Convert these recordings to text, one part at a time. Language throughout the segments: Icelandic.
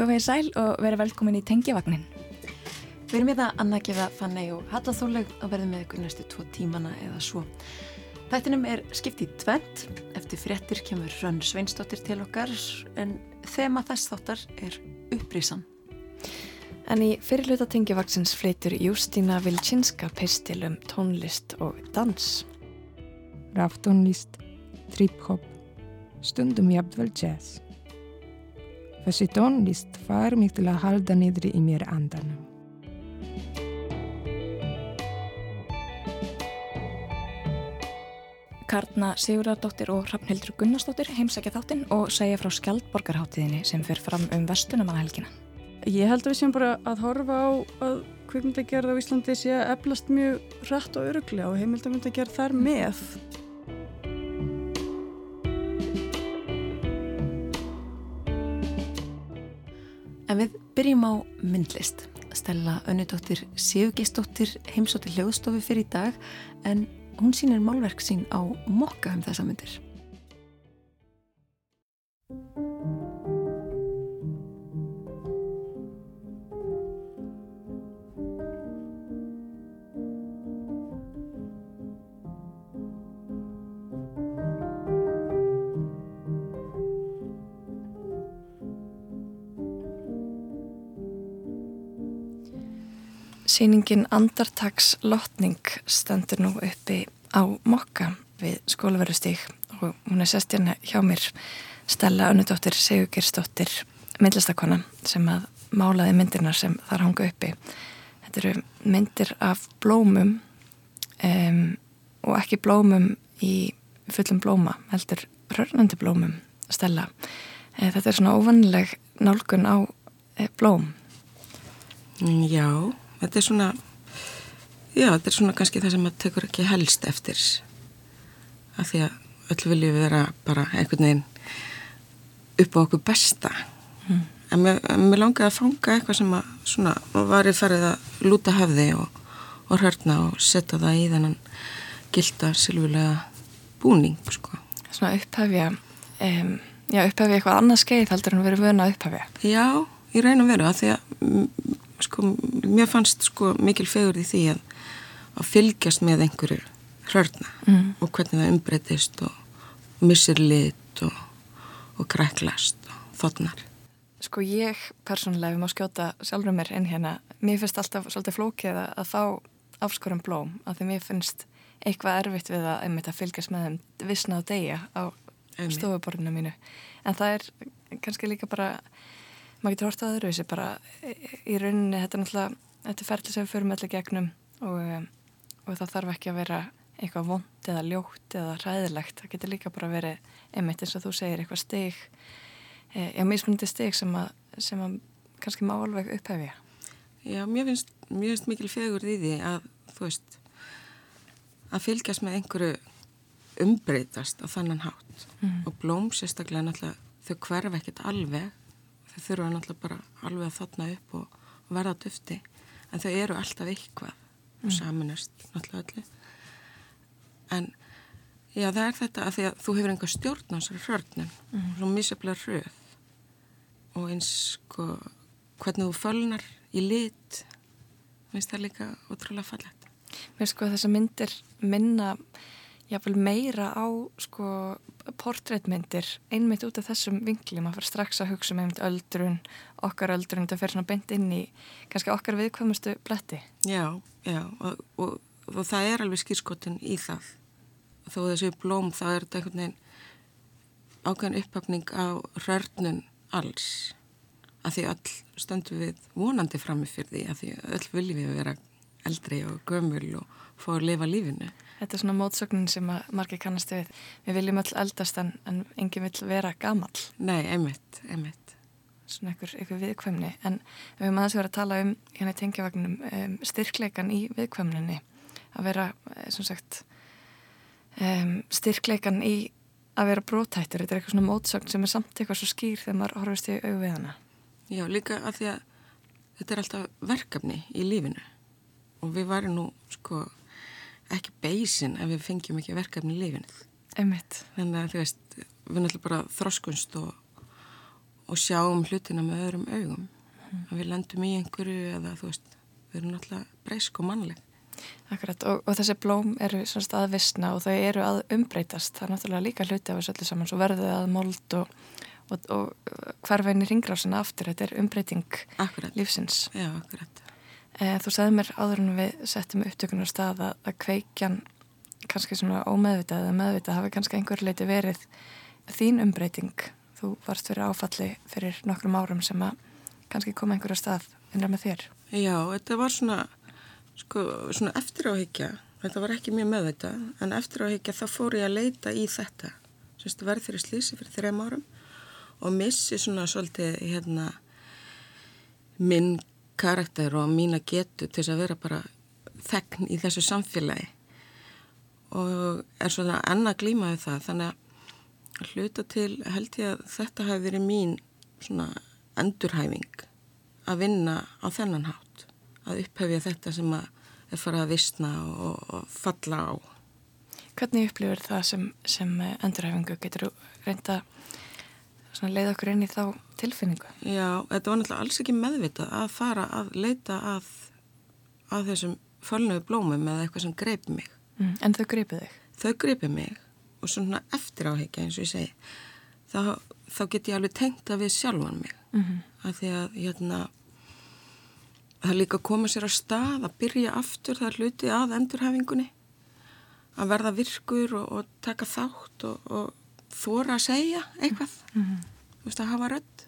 Komið í sæl og verið velkomin í Tengjavagnin. Við erum með það Anna Gefa, Fannei og Hallaþóleg að verða með ykkur næstu tvo tímana eða svo. Þættinum er skipt í tvent. Eftir fréttir kemur Rönn Sveinsdóttir til okkar en þema þess þáttar er upprísan. En í fyrirluta Tengjavagsins fleitur Justína Vilčinska pistil um tónlist og dans. Raftónlist, trip-hop, stundum jafnvel jazz. Þessi tónlist fær mig til að halda niðri í mér andanum. Karna Sigurðardóttir og Hrafnhildur Gunnarsdóttir heimsækja þáttinn og segja frá Skjaldborgarháttíðinni sem fyrir fram um vestunumannahelgina. Ég held að við séum bara að horfa á að kvikmyndagerð á Íslandi sé að eflast mjög rætt og öruglega og heimildamöndagerð þar með. En við byrjum á myndlist. Stella Önnudóttir Sigurgeistóttir heimsóttir hljóðstofu fyrir í dag en hún sínir málverk sín á mokka um þessa myndir. Sýningin Andartags lotning stendur nú uppi á mokka við skólaverðustík og hún er sest hérna hjá mér Stella Önnudóttir Sigurgirsdóttir myndlistakona sem að málaði myndirnar sem þar hanga uppi. Þetta eru myndir af blómum um, og ekki blómum í fullum blóma, heldur rörnandi blómum Stella. Þetta er svona óvannileg nálgun á blóm. Já, þetta er svona já, þetta er svona kannski það sem maður tekur ekki helst eftir af því að öll viljum vera bara einhvern veginn upp á okkur besta mm. en mér, mér langiði að fanga eitthvað sem að svona, var í ferðið að lúta höfði og, og hörna og setja það í þennan gilda silvulega búning sko. Svona upphafja um, já, upphafja eitthvað annað skeið heldur en verið vöna upphafja Já, ég reyna að vera að því að sko, mér fannst sko mikil fegur í því að, að fylgjast með einhverju hrörna mm. og hvernig það umbreytist og missir lit og, og kræklast og þotnar. Sko ég persónulega, við má skjóta sjálfur mér inn hérna, mér finnst alltaf svolítið flókið að fá afskorum blóm af því mér finnst eitthvað erfitt við að, að fylgjast með þeim vissna á degja á stofuborðinu mínu en það er kannski líka bara maður getur hortið að öðruvísi bara í rauninni þetta er náttúrulega þetta er ferli sem við förum allir gegnum og, eh, og það þarf ekki að vera eitthvað vond eða ljótt eða ræðilegt það getur líka bara verið einmitt eins og þú segir eitthvað steg e, já, mismundi steg sem að, sem að kannski má alveg upphefja. Já, mér finnst, mér finnst mikil fegur í því að þú veist að fylgjast með einhverju umbreytast á þannan hátt. Mm. og blóm sérstaklega náttúrulega þau hverfa ekkert alveg þau þurfa náttúrulega bara alveg að þotna upp og, verða dufti. En þau eru alltaf eitthvað mm. og saminast náttúrulega öllu. En já það er þetta að því að þú hefur enga stjórn á þessari hrörnum mm. svo misjaflega hröð og eins sko hvernig þú fölnar í lit finnst það líka útrúlega fallet Mér sko þess að myndir minna jáfnvel meira á sko portréttmyndir einmitt út af þessum vingli maður fyrir strax að hugsa um einmitt öldrun okkar öldrun, þetta fer svona beint inn í kannski okkar viðkvæmustu bletti. Já, já og, og, og það er alveg skýrskotin í það. Þó þessu blóm þá er þetta einhvern veginn ákveðin upphafning á rörnun alls. Að því öll stöndum við vonandi framifyrði að því öll viljum við vera eldri og gömul og fá að lifa lífinu Þetta er svona mótsögnin sem að margir kannast við. Við viljum öll eldast en, en enginn vill vera gamal. Nei, einmitt, einmitt. Svona einhver, einhver viðkvæmni. En við höfum aðeins verið að tala um hérna í tengjavagnum um, styrkleikan í viðkvæmninni. Að vera, eh, svona sagt, um, styrkleikan í að vera brótættur. Þetta er eitthvað svona mótsögn sem er samt eitthvað svo skýr þegar maður horfist í auðvið hana. Já, líka að því að þetta er alltaf verkefni í lífinu. Og við varum nú, sko ekki beisin ef við fengjum ekki verkefni í lífinu. Þannig að þú veist, við náttúrulega bara þroskunst og, og sjáum hlutina með öðrum augum. Að við lendum í einhverju eða þú veist, við erum náttúrulega breysk og mannleg. Akkurat, og, og þessi blóm eru svona að vissna og þau eru að umbreytast. Það er náttúrulega líka hluti af þessu öllu saman svo verður það að mold og, og, og hverfæni ringrásina aftur. Þetta er umbreyting Akkurat. lífsins. Já, akkurat Þú sagði mér áður en við settum upptökunar stað að, að kveikjan kannski svona ómeðvitað eða meðvitað hafi kannski einhver leiti verið þín umbreyting. Þú varst fyrir áfalli fyrir nokkrum árum sem að kannski koma einhverja stað innra með þér. Já, þetta var svona, sko, svona eftir áhyggja, þetta var ekki mjög með þetta, en eftir áhyggja þá fór ég að leita í þetta, semst verð fyrir slísi fyrir þrejum árum og missi svona svolítið hérna minn karakter og mína getu til þess að vera bara þegn í þessu samfélagi. Og er svona enna glímaði það, þannig að hluta til held ég að þetta hafi verið mín svona endurhæfing að vinna á þennan hátt að upphefja þetta sem að er farið að vissna og, og falla á. Hvernig upplifur það sem, sem endurhæfingu? Getur reynda leið okkur inn í þá tilfinningu? Já, þetta var náttúrulega alls ekki meðvitað að fara að leita að, að þessum fölnuðu blómum eða eitthvað sem greipi mig. Mm, en þau greipið þig? Þau greipi mig og svona eftir áhegja eins og ég segi þá, þá get ég alveg tengt að við sjálfan mig mm -hmm. að því að hérna það líka að koma sér á stað að byrja aftur það er hluti að endurhefingunni að verða virkur og, og taka þátt og, og þóra að segja eitthvað. Mm -hmm. þú veist að hafa rödd.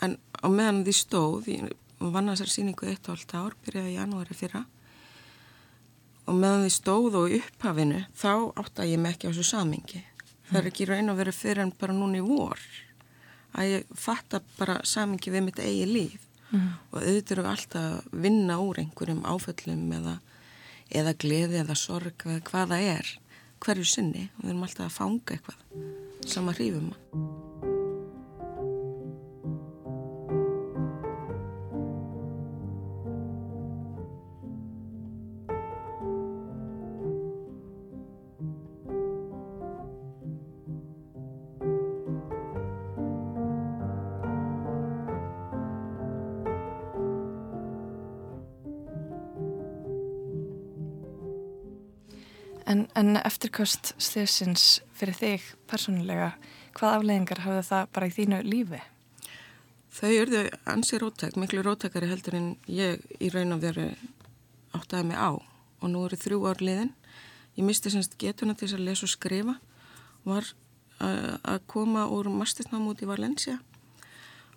En á meðan því stóð ég vann að þessar síningu eitt og allt ár byrjaði í janúari fyrra. Og meðan því stóð og upphafinu þá átta ég mig ekki á þessu samingi það er ekki raun að vera fyrir en bara núni vor að ég fatta bara samingi við mitt eigi líf. Mm. og auðvitað eru alltaf vinna úr einhverjum áföllum eða, eða gleði eða sorg eða hvaða er hverju sinni. Og við erum alltaf að fanga eitthvað sama hrífum En, en eftirkost styrsins fyrir þig persónulega, hvað afleggingar hafði það bara í þínu lífi? Þau eruðu ansi rótæk, miklu rótækari heldur en ég í raun og veru áttaði mig á. Og nú eru þrjú ár liðin. Ég misti semst getuna til að lesa og skrifa. Var að koma úr mastisnám út í Valencia.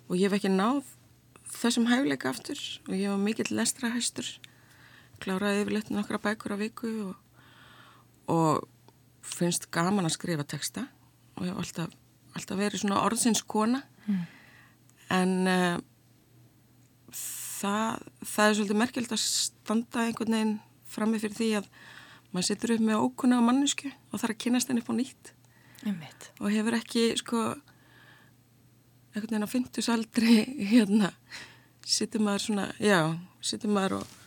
Og ég hef ekki náð þessum hæfleika aftur. Og ég var mikill lestrahæstur kláraði yfirleitt nokkra bækur á viku og og finnst gaman að skrifa texta og ég hef alltaf, alltaf verið svona orðsinskona mm. en uh, það, það er svolítið merkjöld að standa einhvern veginn frammi fyrir því að maður setur upp með ókunna á mannesku og þarf að kynast henni upp á nýtt Einmitt. og hefur ekki sko einhvern veginn að fyndus aldrei hérna setur maður svona, já, setur maður og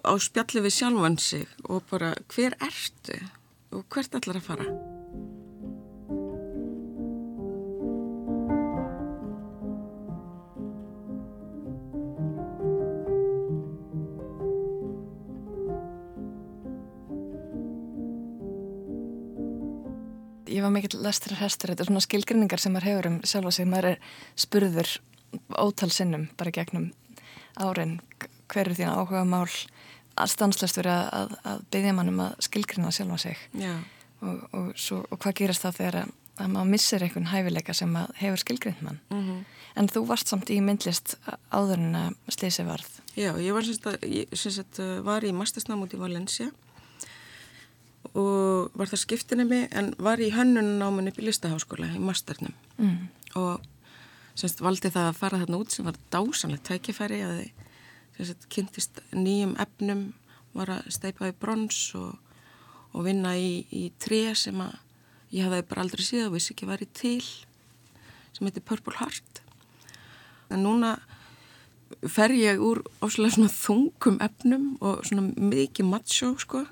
á spjalli við sjálfan sig og bara hver ertu og hvert allar að fara? Ég var mikill lestur að hestur. Þetta er svona skilgrinningar sem maður hefur um sjálfa sig. Maður er spurður ótal sinnum bara gegnum árin. Hver er þín áhuga mál stanslust verið að, að, að byggja mannum að skilgrina sjálfa sig. Og, og, svo, og hvað gerast þá þegar að, að maður missir einhvern hæfileika sem hefur skilgrind mann? Mm -hmm. en þú varst samt í myndlist áður en að slísi varð. Já, ég var semst að ég semst að var í mastisnám út í Valencia og var það skiptinemi en var í hönnunnáman upp í listaháskóla í masternum. Mm. og semst valdi það að fara þarna út sem var dásanlegt tækifæri að þið sagt, kynntist nýjum efnum, var að steipa í brons og, og vinna í, í tré sem að ég hafði bara aldrei síðan og vissi ekki að væri til, sem heitir Purple Heart. En núna fer ég úr áslega svona þungum efnum og svona mikið macho sko,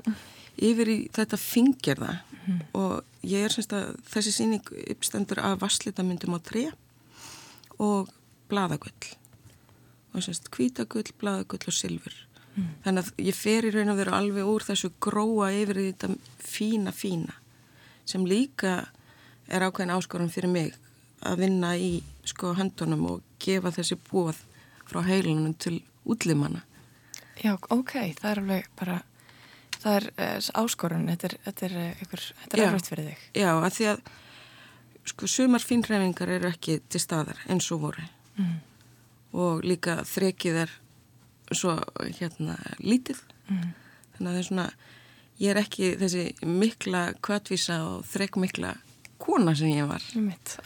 yfir í þetta fingirða mm. og ég er semst að þessi síning uppstendur af vasslitamyndum á tré og bladagull og semst kvítagull, bladagull og silfur. Mm. þannig að ég fer í raun og veru alveg úr þessu gróa yfir þetta fína fína sem líka er ákveðin áskorun fyrir mig að vinna í sko höndunum og gefa þessi bóð frá heilunum til útlimanna. Já, ok, það er alveg bara það er uh, áskorun. Þetta er, þetta er, ykkur, þetta er erfitt fyrir þig. Já, að því að sko sumar fínræfingar eru ekki til staðar eins og voru. Mm. Og líka þrekið er svo hérna lítið mm. þannig að það er svona ég er ekki þessi mikla kvartvísa og þrekmikla kona sem ég var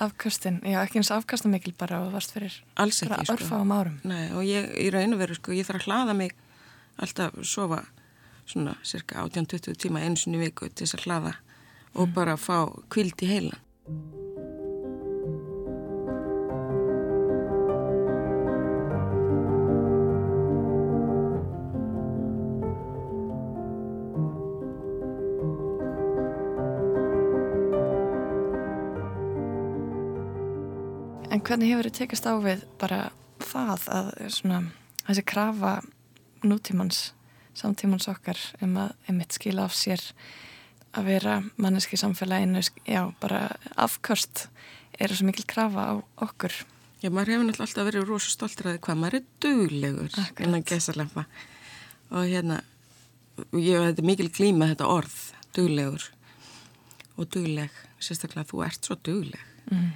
afkastin, já ekki eins afkasta mikil bara og varst fyrir Alls ekki, bara örfáum sko. árum Nei, og ég í raun og veru sko, ég þarf að hlaða mig alltaf sofa svona cirka 18-20 tíma eins og nýju viku til þess að hlaða og mm. bara fá kvild í heilan hvernig hefur þið tekast á við bara það að svona, þessi krafa nútímans, samtímans okkar um að einmitt skila af sér að vera manneski samfélaginu, já, bara afkvörst er það svo mikil krafa á okkur. Já, maður hefur náttúrulega alltaf verið rosa stoltur að hvað maður er duglegur innan gesalempa og hérna, ég hef þetta mikil klíma þetta orð, duglegur og dugleg, sérstaklega þú ert svo dugleg. Mm.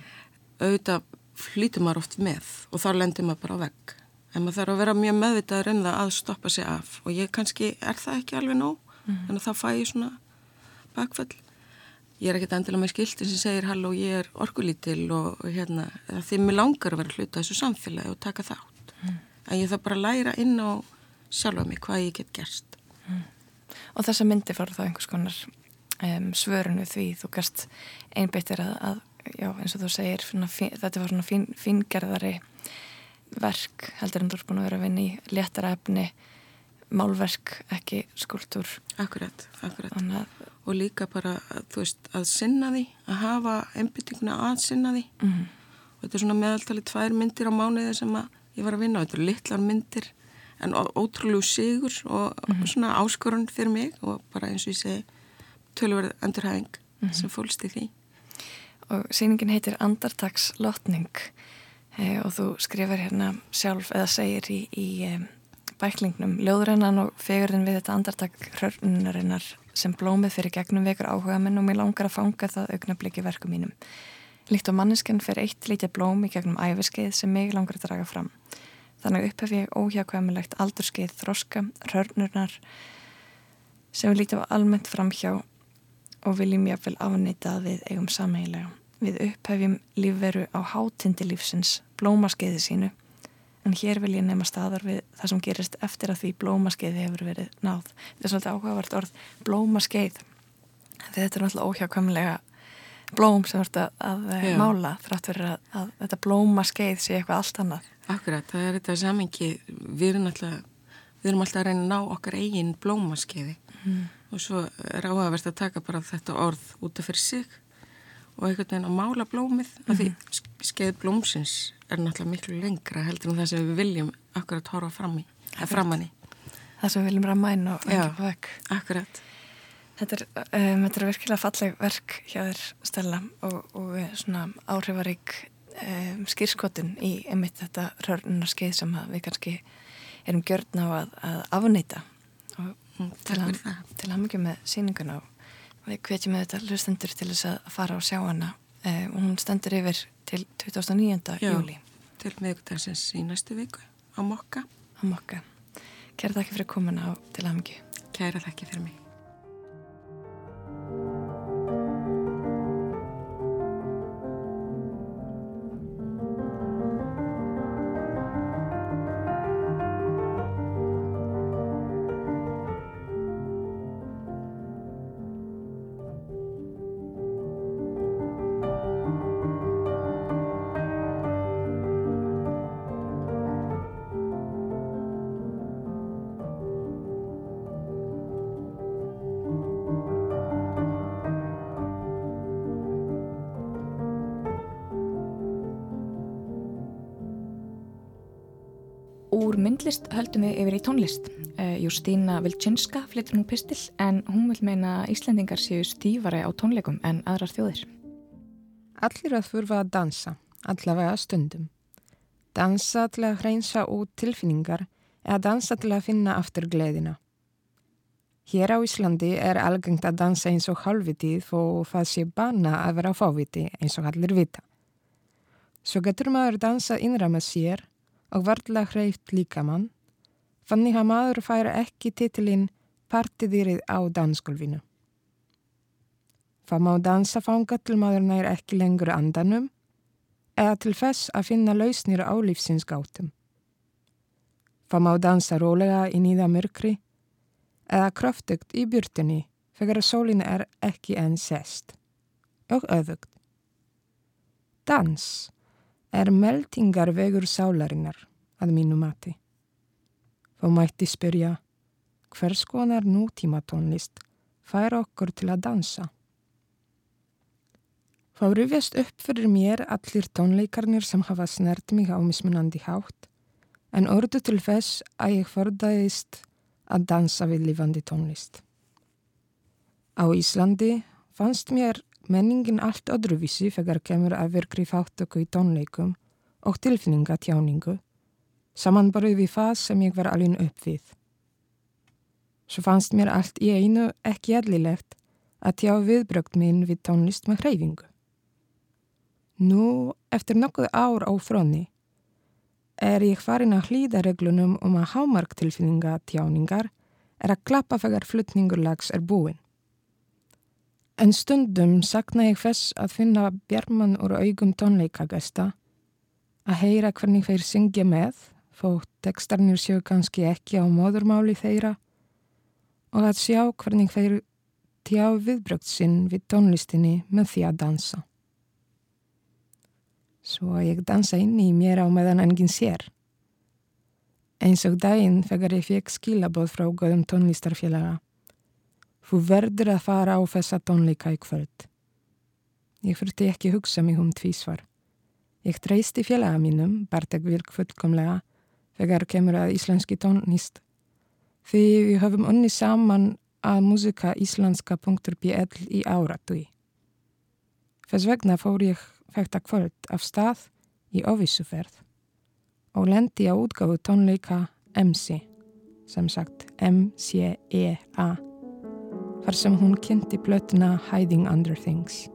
auðvitað flýtur maður oft með og þá lendir maður bara á vegg. En maður þarf að vera mjög meðvitaður um það að stoppa sig af og ég kannski er það ekki alveg nóg, mm. en þá fæ ég svona bakfell. Ég er ekkert endilega með skiltin sem segir halló ég er orkulítil og, og hérna því mér langar að vera hluta þessu samfélagi og taka þátt. Mm. En ég þarf bara að læra inn á sjálfa mig hvað ég get gerst. Mm. Og þessa myndi fara þá einhvers konar um, svörunu því þú gæst einbeittir að, að já, eins og þú segir fín, þetta var svona fín, fíngerðari verk heldur en þú ert búin að vera að vinna í léttara efni málverk, ekki skuldur Akkurat, akkurat Anna, og líka bara, veist, að sinna því að hafa einbyttinguna að sinna því mm -hmm. og þetta er svona meðaltali tvær myndir á mánuði sem ég var að vinna þetta eru litlar myndir en ótrúlegu sigur og mm -hmm. svona áskorun fyrir mig og bara eins og ég segi tölverð endurhæðing mm -hmm. sem fólst í því og síningin heitir Andartakslotning e, og þú skrifar hérna sjálf eða segir í, í e, bæklingnum Ljóðrennan og fegurinn við þetta andartak hrörnunarinnar sem blómið fyrir gegnum vekur áhuga minn og mér langar að fanga það augnabliki verku mínum. Líkt og mannesken fyrir eitt lítið blóm í gegnum æfiskeið sem mig langar að draga fram. Þannig upphef ég óhjákvæmilegt aldurskeið þroska, hrörnurnar sem við lítið á almennt framhjá og viljum jáfnvel afnýta að við eigum sameigilega. Við upphefjum lífveru á hátindi lífsins, blómaskeiði sínu, en hér vil ég nefna staðar við það sem gerist eftir að því blómaskeiði hefur verið náð. Þetta er svolítið áhugavert orð, blómaskeið. Þetta er náttúrulega óhjákamlega blóm sem vart að, eh, mála þrátt verið að, að þetta blómaskeið sé eitthvað allt annað. Akkurat, það er þetta samingi, við erum alltaf, við erum alltaf að reyna að ná okkar eigin blómaskeiði. Mm og svo er áhugavert að taka bara þetta orð út af fyrir sig og einhvern veginn að mála blómið mm -hmm. af því mhm. skeið blómsins er náttúrulega miklu lengra heldur en það sem við viljum akkurat horfa fram í framann í það sem við viljum ramma inn og ekki på vekk akkurat þetta er, um, þetta er virkilega falleg verk hjá þér Stella og, og svona áhrifarík um, skýrskotin í einmitt þetta rörnunarskeið sem við kannski erum gjörn á að, að afnýta Mm, til, ham, til hamningum með síninguna og við kvetjum með þetta hlustendur til þess að fara og sjá hana. Eh, og hún stendur yfir til 2009. júli til meðgutarsins í næstu viku á Mokka. Á Mokka. Kæra þakki fyrir komuna og til hamningu Kæra þakki fyrir mig myndlist höldum við yfir í tónlist. Uh, Justína Vilčinska flyttur nú pistil en hún vil meina að Íslandingar séu stífari á tónleikum en aðrar þjóðir. Allir að þurfa að dansa, allavega stundum. Dansa til að hreinsa út tilfinningar eða dansa til að finna aftur gleðina. Hér á Íslandi er algengt að dansa eins og halvvitið og það sé banna að vera fáviti eins og allir vita. Svo getur maður dansa innra með sér og varðla hreift líkamann, þannig að maður fær ekki titilinn partidýrið á dansgólfinu. Það má dansa fanga til maður nær ekki lengur andanum eða til þess að finna lausnir á lífsinsgátum. Það má dansa rólega í nýða mörkri eða kröftugt í björtunni þegar sólinn er ekki enn sest. Og öðugt. Dans er meldingar vegur sálarinnar að mínu mati. Þá mætti spyrja hvers konar nútíma tónlist fær okkur til að dansa. Þá rufjast upp fyrir mér allir tónleikarnir sem hafa snert mig á mismunandi hátt en orðu til þess að ég fordaðist að dansa við lifandi tónlist. Á Íslandi fannst mér Menningin allt öðruvísi þegar kemur að virkri þáttöku í tónleikum og tilfinningatjáningu, samanbarið við það sem ég var alveg upp við. Svo fannst mér allt í einu ekki eðlilegt að tjá viðbrökt minn við tónlist með hreyfingu. Nú, eftir nokkuð ár á fronni, er ég farin að hlýða reglunum um að hámarktilfinningatjáningar er að klappa þegar flutningurlags er búin. En stundum sakna ég þess að finna bjarman úr augum tónleikagesta, að heyra hvernig þeir syngja með, þó tekstarnir séu kannski ekki á móðurmáli þeirra, og að sjá hvernig þeir tjá viðbrökt sinn við tónlistinni með því að dansa. Svo ég dansa inn í mér á meðan enginn sér. Eins og daginn þegar ég fekk skilabóð frá góðum tónlistarfélaga. Þú verður að fara á þessa tónleika í kvöld. Ég fyrti ekki hugsa mig um tvísvar. Ég treysti félaga mínum, Bartek Virk fullkomlega, þegar kemur að íslenski tónlist. Því við höfum onni saman að músika íslenska.pl í áratui. Þess vegna fór ég þetta kvöld af stað í ovissuferð og lendi á útgáfu tónleika MC, sem sagt M-C-E-A þar sem hún kynnti blötuna Hiding Under Things.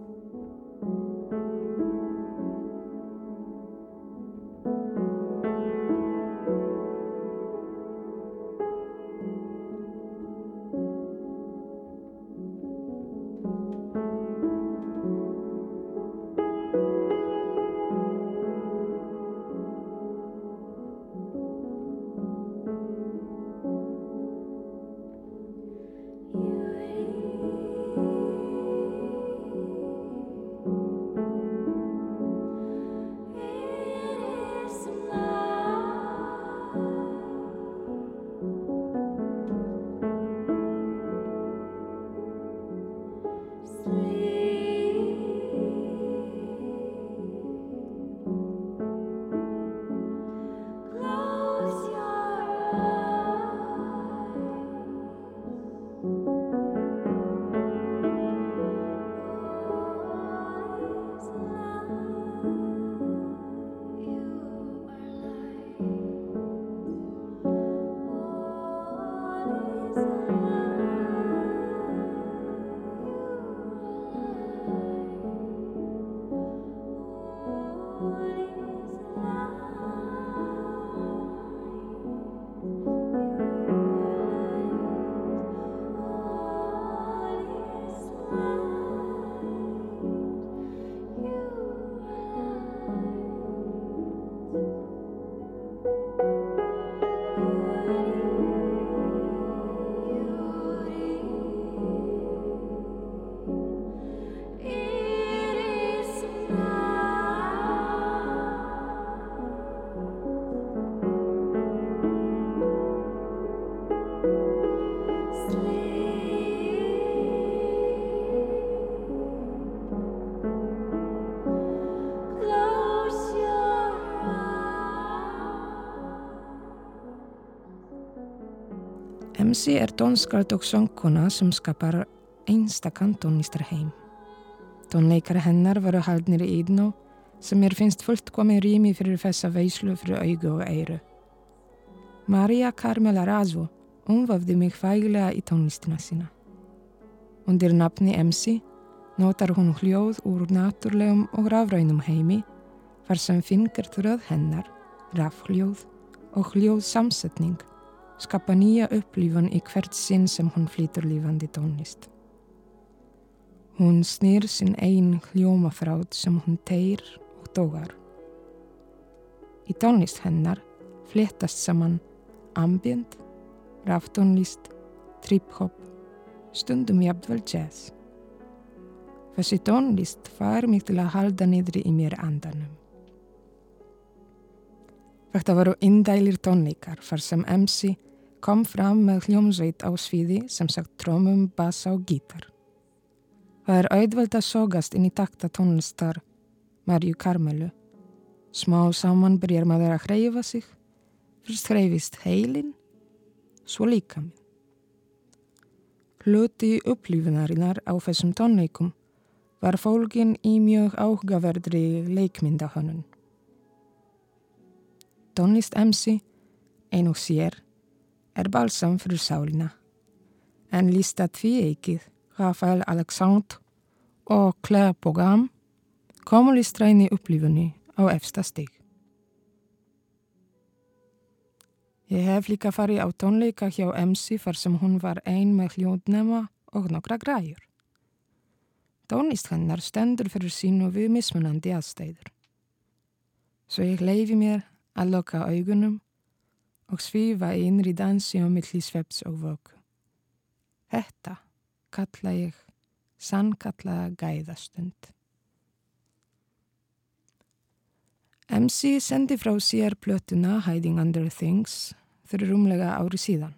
MC er tónskald og söngkona sem skapar einstakann tónlistar heim. Tónleikara hennar varu haldnir í Ídnó sem mér finnst fullt komið rými fyrir þessa veislu fyrir augu og eiru. Maria Carmela Razo umvafði mig fægilega í tónlistina sína. Undir nafni MC notar hún hljóð úr naturlegum og rafrænum heimi þar sem fingur þröð hennar, rafhljóð og hljóð samsetning skapa nýja upplífun í hvert sinn sem hún flýtur lífandi tónlist. Hún snýr sinn einn hljómafráð sem hún teir og tógar. Í tónlist hennar fléttast saman ambient, raftónlist, trip-hop, stundum jafnvel jazz. Þessi tónlist fær mig til að halda niðri í mér andanum. Þetta voru indælir tónleikar þar sem MC kom fram með hljómsveit á sviði sem sagt trómum, bassa og gítar. Það er auðveld að sógast inn í takta tónlistar Marju Karmelu. Smá saman byrjar maður að hreyfa sig. Fyrst hreyfist heilin, svo líka minn. Hluti upplifunarinnar á þessum tónleikum var fólkin í mjög áhugaverðri leikmyndahönnun. Tónlist MC, ein og sér, er balsam fyrir sálina, en lista tví eikið Rafael Alexandre og Claire Bogam komu listra inn í upplifunni á efsta stig. Ég hef líka farið á tónleika hjá MC þar sem hún var ein með hljóðnema og nokkra græjur. Tónlist hennar stendur fyrir sínu við mismunandi aðstæður. Svo ég leifi mér að loka augunum og svífa í innri dansi og milli sveps og vöku. Þetta kalla ég sannkallaða gæðastund. MC sendi frá sér plötuna Hiding Under Things fyrir rúmlega ári síðan.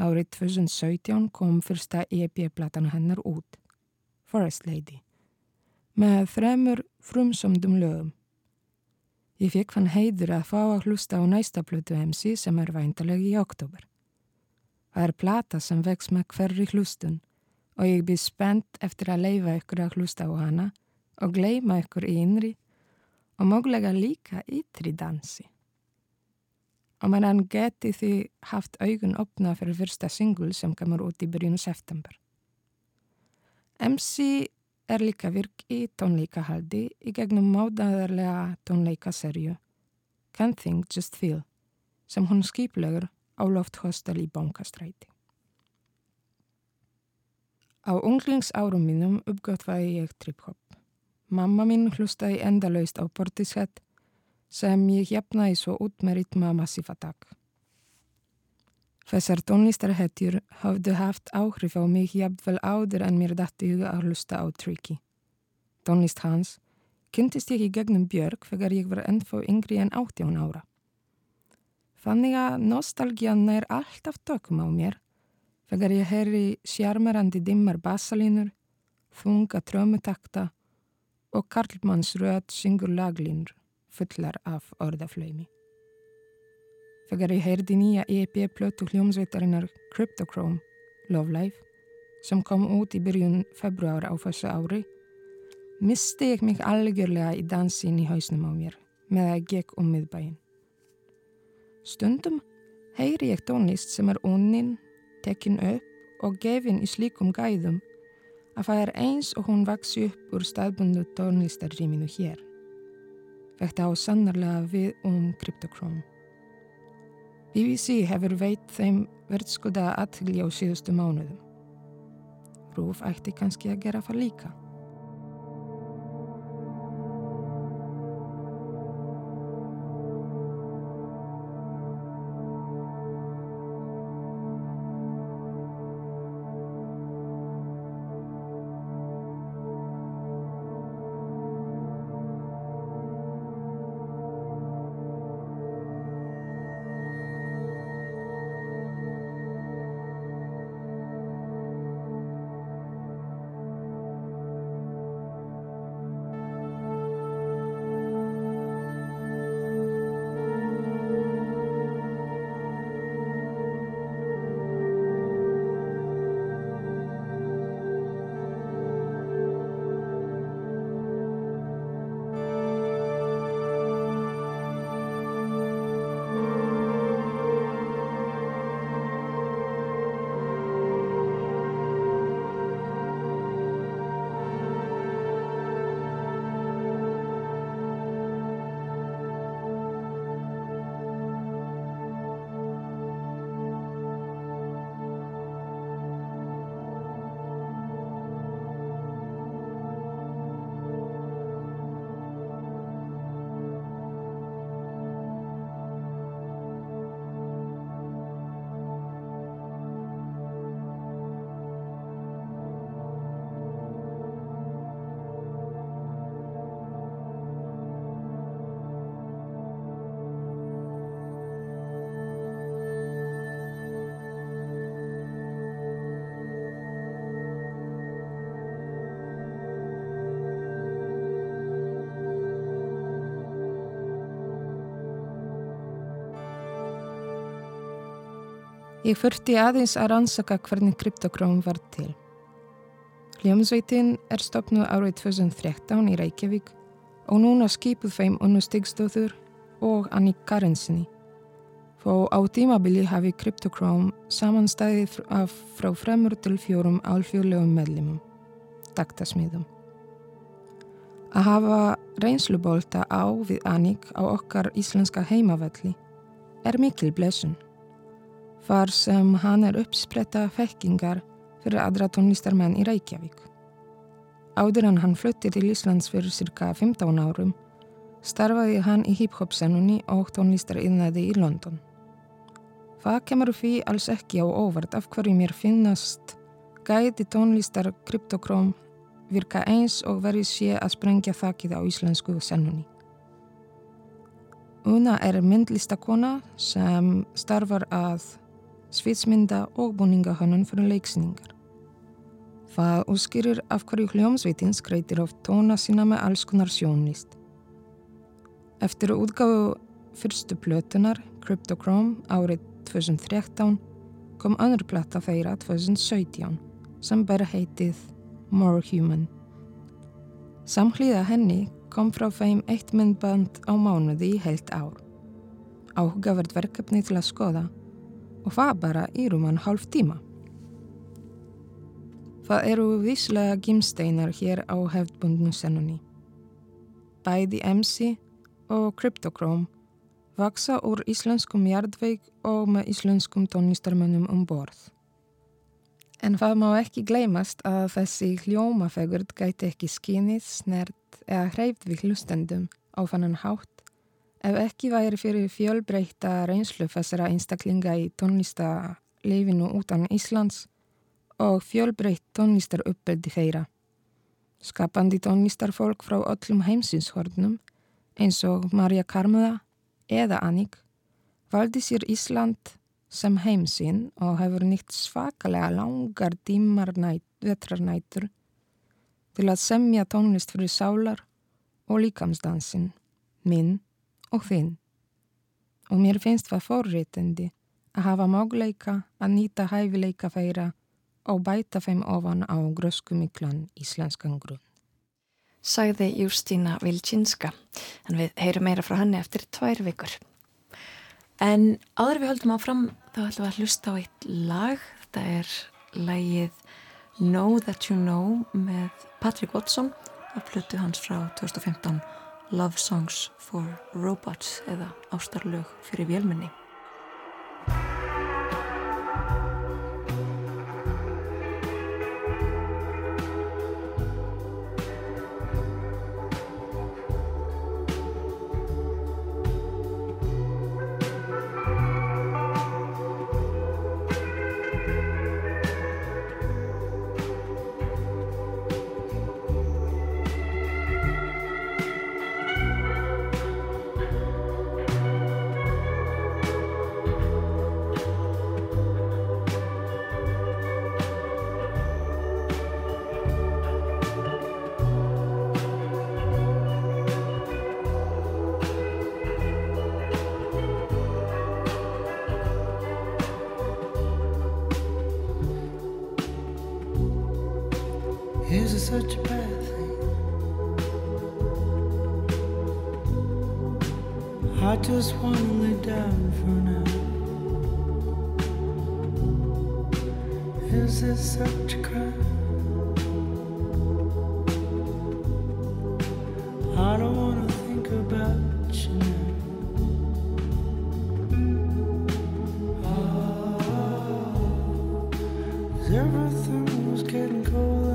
Árið 2017 kom fyrsta EP-platan hennar út, Forest Lady, með þremur frumsomdum lögum. Ég fekk fann heiður að fá að hlusta á næsta plötu MC sem er væntalegi í oktober. Það er plata sem vex með hverri hlustun og ég byrð spennt eftir að leifa ykkur að hlusta á hana og gleima ykkur í innri og mögulega líka ytri dansi. Og meðan geti því haft augun opna fyrir fyrsta singul sem kemur út í byrjun september. MC er líka virk í tónleikahaldi í gegnum mádaðarlega tónleikaserju Can't Think Just Feel sem hún skiplegur á lofthostel í Bankastræti. Á unglingsárum mínum uppgötvaði ég trip-hop. Mamma mín hlustaði endalaust á portisett sem ég jafnaði svo út með ritma massífatak. Þessar tónlistarhetjur hafðu haft áhrif á mig jafnvel áður en mér dætti huga að hlusta á Tricky. Tónlist hans kynntist ég í gegnum Björg þegar ég var ennþá yngri en 18 ára. Þannig að nostalgían er alltaf tökum á mér Þegar ég heyri sjarmerandi dimmar bassalínur, þunga trömmutakta og Karlmanns röð syngur laglínur fullar af orðaflöymi. Þegar ég heyrði nýja EP-plötu hljómsveitarinnar Cryptochrome, Love Life, sem kom út í byrjun februar á þessu ári, misti ég mig algjörlega í dansin í hausnum á mér með að gekk um miðbæin. Stundum heyri ég tónlist sem er unnin tekin upp og gefin í slíkum gæðum að það er eins og hún vaksi upp úr staðbundu tónlistarrýminu hér. Þetta á sannarlega við um Cryptochrome. BBC hefur veit þeim verðskuða aðhylja á síðustu mánuðum. Rúf ætti kannski að gera það líka. Ég fyrti aðeins að rannsaka hvernig kryptokróm var til. Hljómsveitin er stopnuð árið 2013 í Reykjavík og núna skipuð þeim unnu Stigstóður og Annik Karensinni. Fó á tímabili hafi kryptokróm samanstæðið frá fremur til fjórum alfjörlegum meðlimum, taktasmiðum. Að hafa reynslubólta á við Annik á okkar íslenska heimavalli er mikil blessun far sem hann er uppspretta fekkingar fyrir aðra tónlistarmenn í Reykjavík. Áður en hann flutti til Íslands fyrir cirka 15 árum starfaði hann í hip-hop-sennunni og tónlistariðnaði í London. Það kemur því alls ekki á óvart af hverju mér finnast gæti tónlistar kryptokróm virka eins og verið sé að sprengja þakkið á íslensku sennunni. Una er myndlistakona sem starfar að svitsmynda og búningahönnun fyrir leiksningar. Það útskýrir af hverju hljómsveitin skreitir of tóna sína með alls konar sjónlist. Eftir útgáðu fyrstu plötunar, Cryptochrome, árið 2013 kom önnur platta þeirra 2017 sem bara heitið More Human. Samhlýða henni kom frá þeim eitt myndband á mánuði í heilt ár. Áhugavert verkefni til að skoða og það bara í rúman hálf tíma. Það eru víslega gimsteinar hér á hefðbundnu sennunni. Bæði MC og Cryptochrome vaksa úr íslenskum jarðveik og með íslenskum tónlistarmönnum um borð. En það má ekki gleymast að þessi hljómafegurd gæti ekki skinnið, snert eða hreyft við hlustendum á fannan hátt Ef ekki væri fyrir fjölbreyta reynslu þessara einstaklinga í tónlistarleifinu utan Íslands og fjölbreytt tónlistar uppbeldi þeirra. Skapandi tónlistarfólk frá öllum heimsinshornum eins og Marja Karmuða eða Annik valdi sér Ísland sem heimsinn og hefur nýtt svakalega langar tímar vetrarnætur til að semja tónlist fyrir sálar og líkamsdansin, minn og þinn. Og mér finnst það forréttindi að hafa mágleika að nýta hæfileika þeirra og bæta þeim ofan á gröskumiklan íslenskan grunn. Sæði Jústína Vilčinska, en við heyrum meira frá henni eftir tvær vikur. En áður við höldum áfram þá ætlum við að hlusta á eitt lag. Þetta er lagið Know That You Know með Patrick Watson að flutu hans frá 2015 Love Songs for Robots eða ástarlög fyrir vélmenni. Everything was getting cold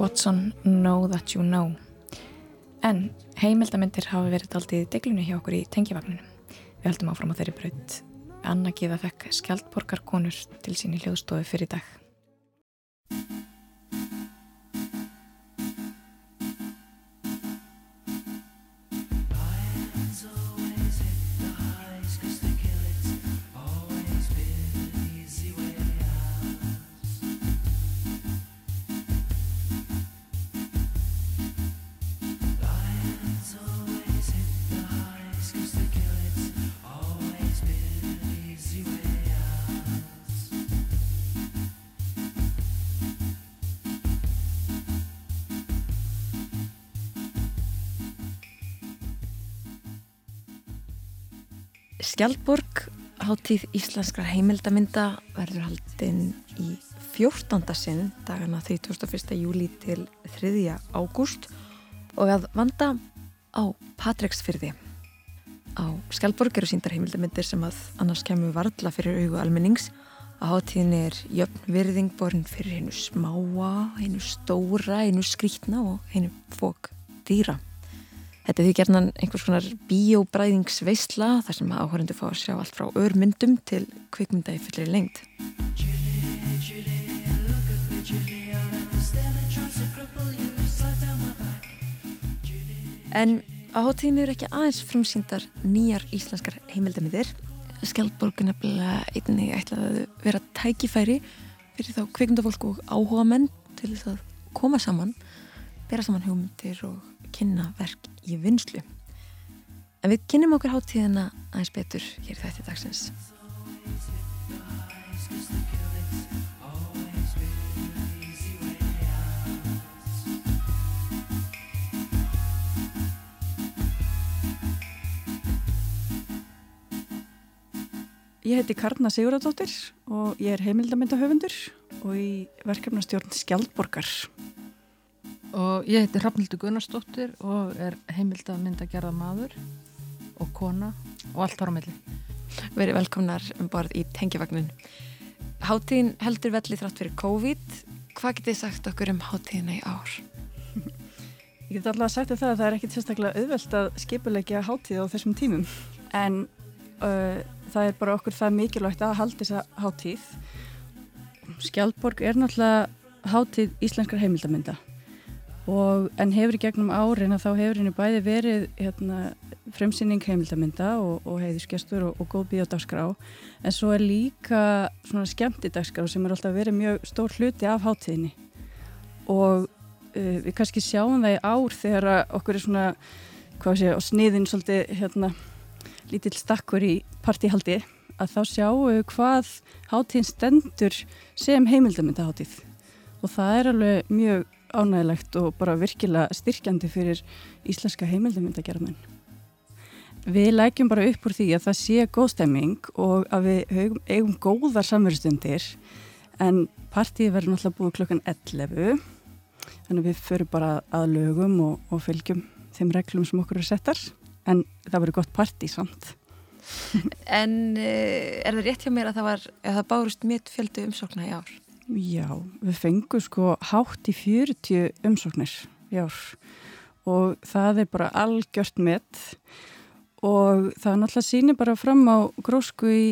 Watson, Know That You Know. En heimildamindir hafa verið aldrei deglunni hjá okkur í tengjafagninu. Við heldum áfram á þeirri braut. Anna Gíða fekk skjaldborgarkonur til sín í hljóðstofu fyrir dag. Skjaldborg, háttíð íslenskra heimildaminda, verður haldinn í 14. sinn dagana 31. júli til 3. ágúst og að vanda á Patreksfyrði. Á Skjaldborg eru síndar heimildamindir sem að annars kemur varðla fyrir augu almennings. Á háttíðinni er jöfn virðing borin fyrir hennu smáa, hennu stóra, hennu skrítna og hennu fók dýra. Þetta er því gerðan einhvers konar bíóbræðingsveisla þar sem áhörundu fá að sjá allt frá örmyndum til kvikmynda í fullir lengt. En á hóttíðinu eru ekki aðeins frumsýndar nýjar íslenskar heimildamiðir. Skjaldborg er nefnilega einnig ætlað að vera tækifæri fyrir þá kvikmyndafólk og áhuga menn til þess að koma saman, bera saman hugmyndir og kynna verk í vinslu. En við kynnum okkur háttíðina aðeins betur hér í þætti dagsins. Ég heiti Karna Siguradóttir og ég er heimildamindahöfundur og í verkefnastjórn Skjaldborgar. Og ég heiti Rafnildur Gunnarsdóttir og er heimild að mynda gerða maður og kona og allt ára melli. Verið velkomnar um borð í tengjavagnin. Háttíðin heldur velli þrátt fyrir COVID. Hvað getið sagt okkur um háttíðina í ár? Ég get alltaf sagt það að það er ekkit sérstaklega auðvelt að skipulegja háttíð á þessum tímum. En uh, það er bara okkur það mikilvægt að halda þessa háttíð. Skjaldborg er náttúrulega háttíð íslenskar heimildamynda og, en hefur í gegnum árin að þá hefur henni bæði verið hérna, fremsýning heimildaminda og, og heiðisgestur og, og góð bíódagskrá en svo er líka svona skemmtidagskrá sem er alltaf verið mjög stór hluti af hátíðinni. Og uh, við kannski sjáum það í ár þegar okkur er svona sé, og sniðin svolítið hérna, lítill stakkur í partíhaldi að þá sjáum við hvað hátíðin stendur sem heimildamyndahátíð og það er alveg mjög ánægilegt og bara virkilega styrkjandi fyrir íslenska heimildamyndagerðamenn. Við lækjum bara upp úr því að það sé góðstemming og að við eigum góðar samverðstundir en partíi verður náttúrulega búið klokkan 11 þannig við förum bara að lögum og, og fylgjum þeim reglum sem okkur er settar en það verður gott partí samt En uh, er það rétt hjá mér að það var að það bárust mitt fjöldu umsókna í ár? Já, við fengum sko hátt í 40 umsóknir í ár og það er bara algjört mitt og það náttúrulega sínir bara fram á grósku í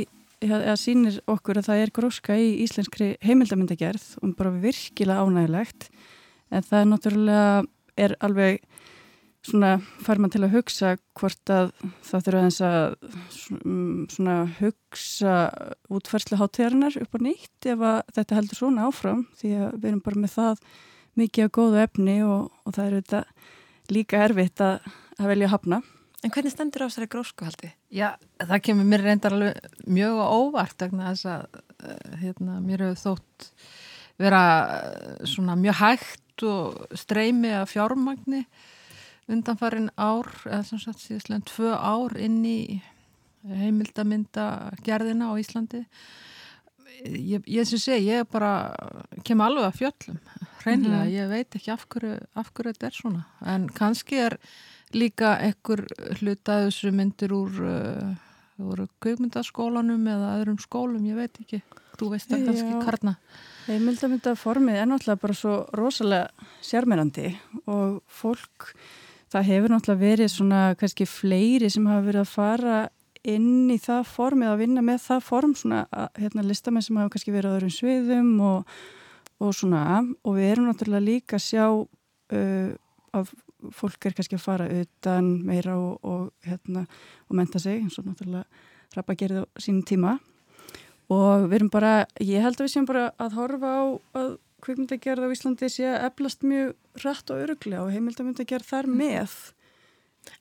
eða sínir okkur að það er gróska í íslenskri heimildamindagerð og bara virkilega ánægilegt en það náttúrulega er alveg svona fær maður til að hugsa hvort að það þurfa eins að svona hugsa útferðslu hátíðarinnar upp á nýtt ef að þetta heldur svona áfram því að við erum bara með það mikið að góða efni og, og það er þetta líka erfitt að, að velja að hafna. En hvernig stendur á þessari grósku haldi? Já, það kemur mér reyndar alveg mjög óvart vegna þess að eh, hérna, mér hefur þótt vera eh, svona mjög hægt og streymi að fjármagni undanfarin ár, eða sem sagt síðustlega tvö ár inn í heimildamynda gerðina á Íslandi. Ég, ég sem segi, ég bara kem alveg að fjöllum hreinlega, mm -hmm. ég veit ekki af hverju, af hverju þetta er svona, en kannski er líka ekkur hluta þessu myndir úr uh, úr kveikmyndaskólanum eða öðrum skólum, ég veit ekki. Þú veist það kannski karna Heimildamyndaformið er náttúrulega bara svo rosalega sérmyrandi og fólk það hefur náttúrulega verið svona kannski fleiri sem hafa verið að fara inn í það form eða að vinna með það form svona hérna listamenn sem hafa kannski verið á öðrum sviðum og, og svona. Og við erum náttúrulega líka að sjá uh, að fólk er kannski að fara utan meira og, og hérna og menta sig eins og náttúrulega rappa gerði á sínum tíma. Og við erum bara, ég held að við séum bara að horfa á að kvikmyndagerð á Íslandi sé að eflast mjög rætt og öruglega og heimildamyndagerð þar mhm. með.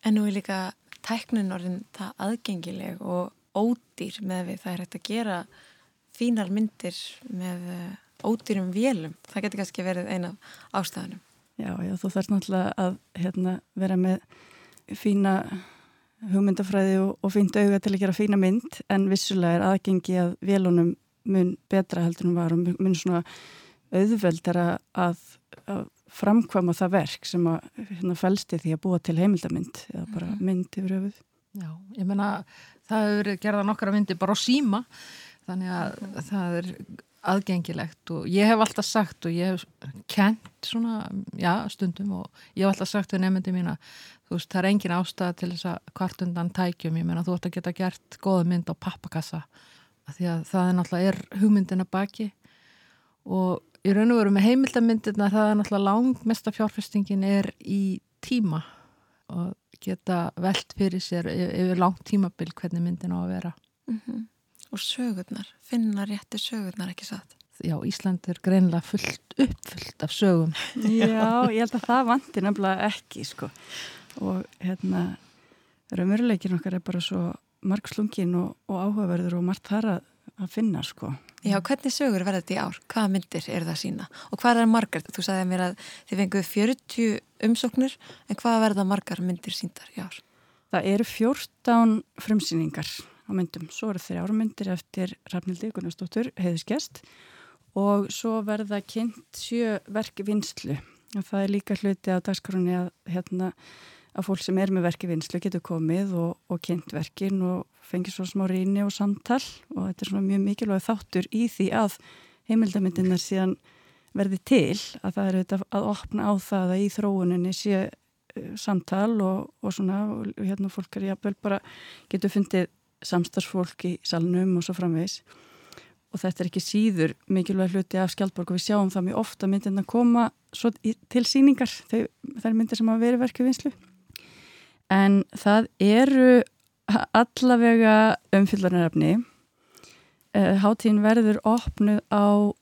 En nú er líka tæknin orðin það aðgengileg og ódýr með við það er hægt að gera fínar myndir með eh, ódýrum vélum. Það getur kannski verið eina ástæðanum. Já, já, þú þarf náttúrulega að hérna, vera með fína hugmyndafræði og, og fínt auga til að gera fína mynd en vissulega er aðgengi að vélunum mun betra heldur en var og mun svona auðveldara að, að framkvama það verk sem að hérna, fælsti því að búa til heimildamind eða bara mhm. mynd yfir öfuð. Já, ég menna það hefur gerða nokkara myndi bara á síma þannig að mm. það er aðgengilegt og ég hef alltaf sagt og ég hef kent svona, já, stundum og ég hef alltaf sagt við nefndi mín að þú veist, það er engin ástæða til þess að hvart undan tækjum, ég menna þú ætti að geta gert góða mynd á pappakassa því að það er náttúrulega er hugmyndina baki og í raun og veru með heimildamindirna það er náttúrulega langmesta fjárfestingin er í tíma og geta veld fyrir sér yfir langt tímabil hvernig myndin á að vera mm -hmm. Og sögurnar, finna rétti sögurnar ekki satt? Já, Ísland er greinlega fullt uppfullt af sögum Já, ég held að það vantir nefnilega ekki sko og hérna raunveruleikin okkar er bara svo margslungin og, og áhugaverður og margt þar að, að finna sko Já, hvernig sögur verða þetta í ár? Hvaða myndir er það sína? Og hvað er margar? Þú sagði mér að þið fenguð 40 umsóknir, en hvað verða margar myndir síndar í ár? Það eru 14 frumsýningar á myndum. Svo eru þrjár myndir eftir Rafnildi Gunnarsdóttur, heiðiskest og svo verða kynnt sjö verk vinslu. Og það er líka hluti á dagskroni að hérna að fólk sem er með verki vinslu getur komið og, og kynnt verkin og fengið svo smá reyni og samtal. Og þetta er svona mjög mikilvæg þáttur í því að heimildamindinnar síðan verði til að það er auðvitað að opna á það að í þróuninni sé uh, samtal og, og svona og hérna fólk er jafnvel bara getur fundið samstagsfólk í salnum og svo framvegs og þetta er ekki síður mikilvæg hluti af Skjaldborg og við sjáum það mjög ofta myndin að koma til síningar það er myndir sem hafa verið verkið vinslu en það eru allavega umfylgjarnarefni eh, hátíðin verður opnuð á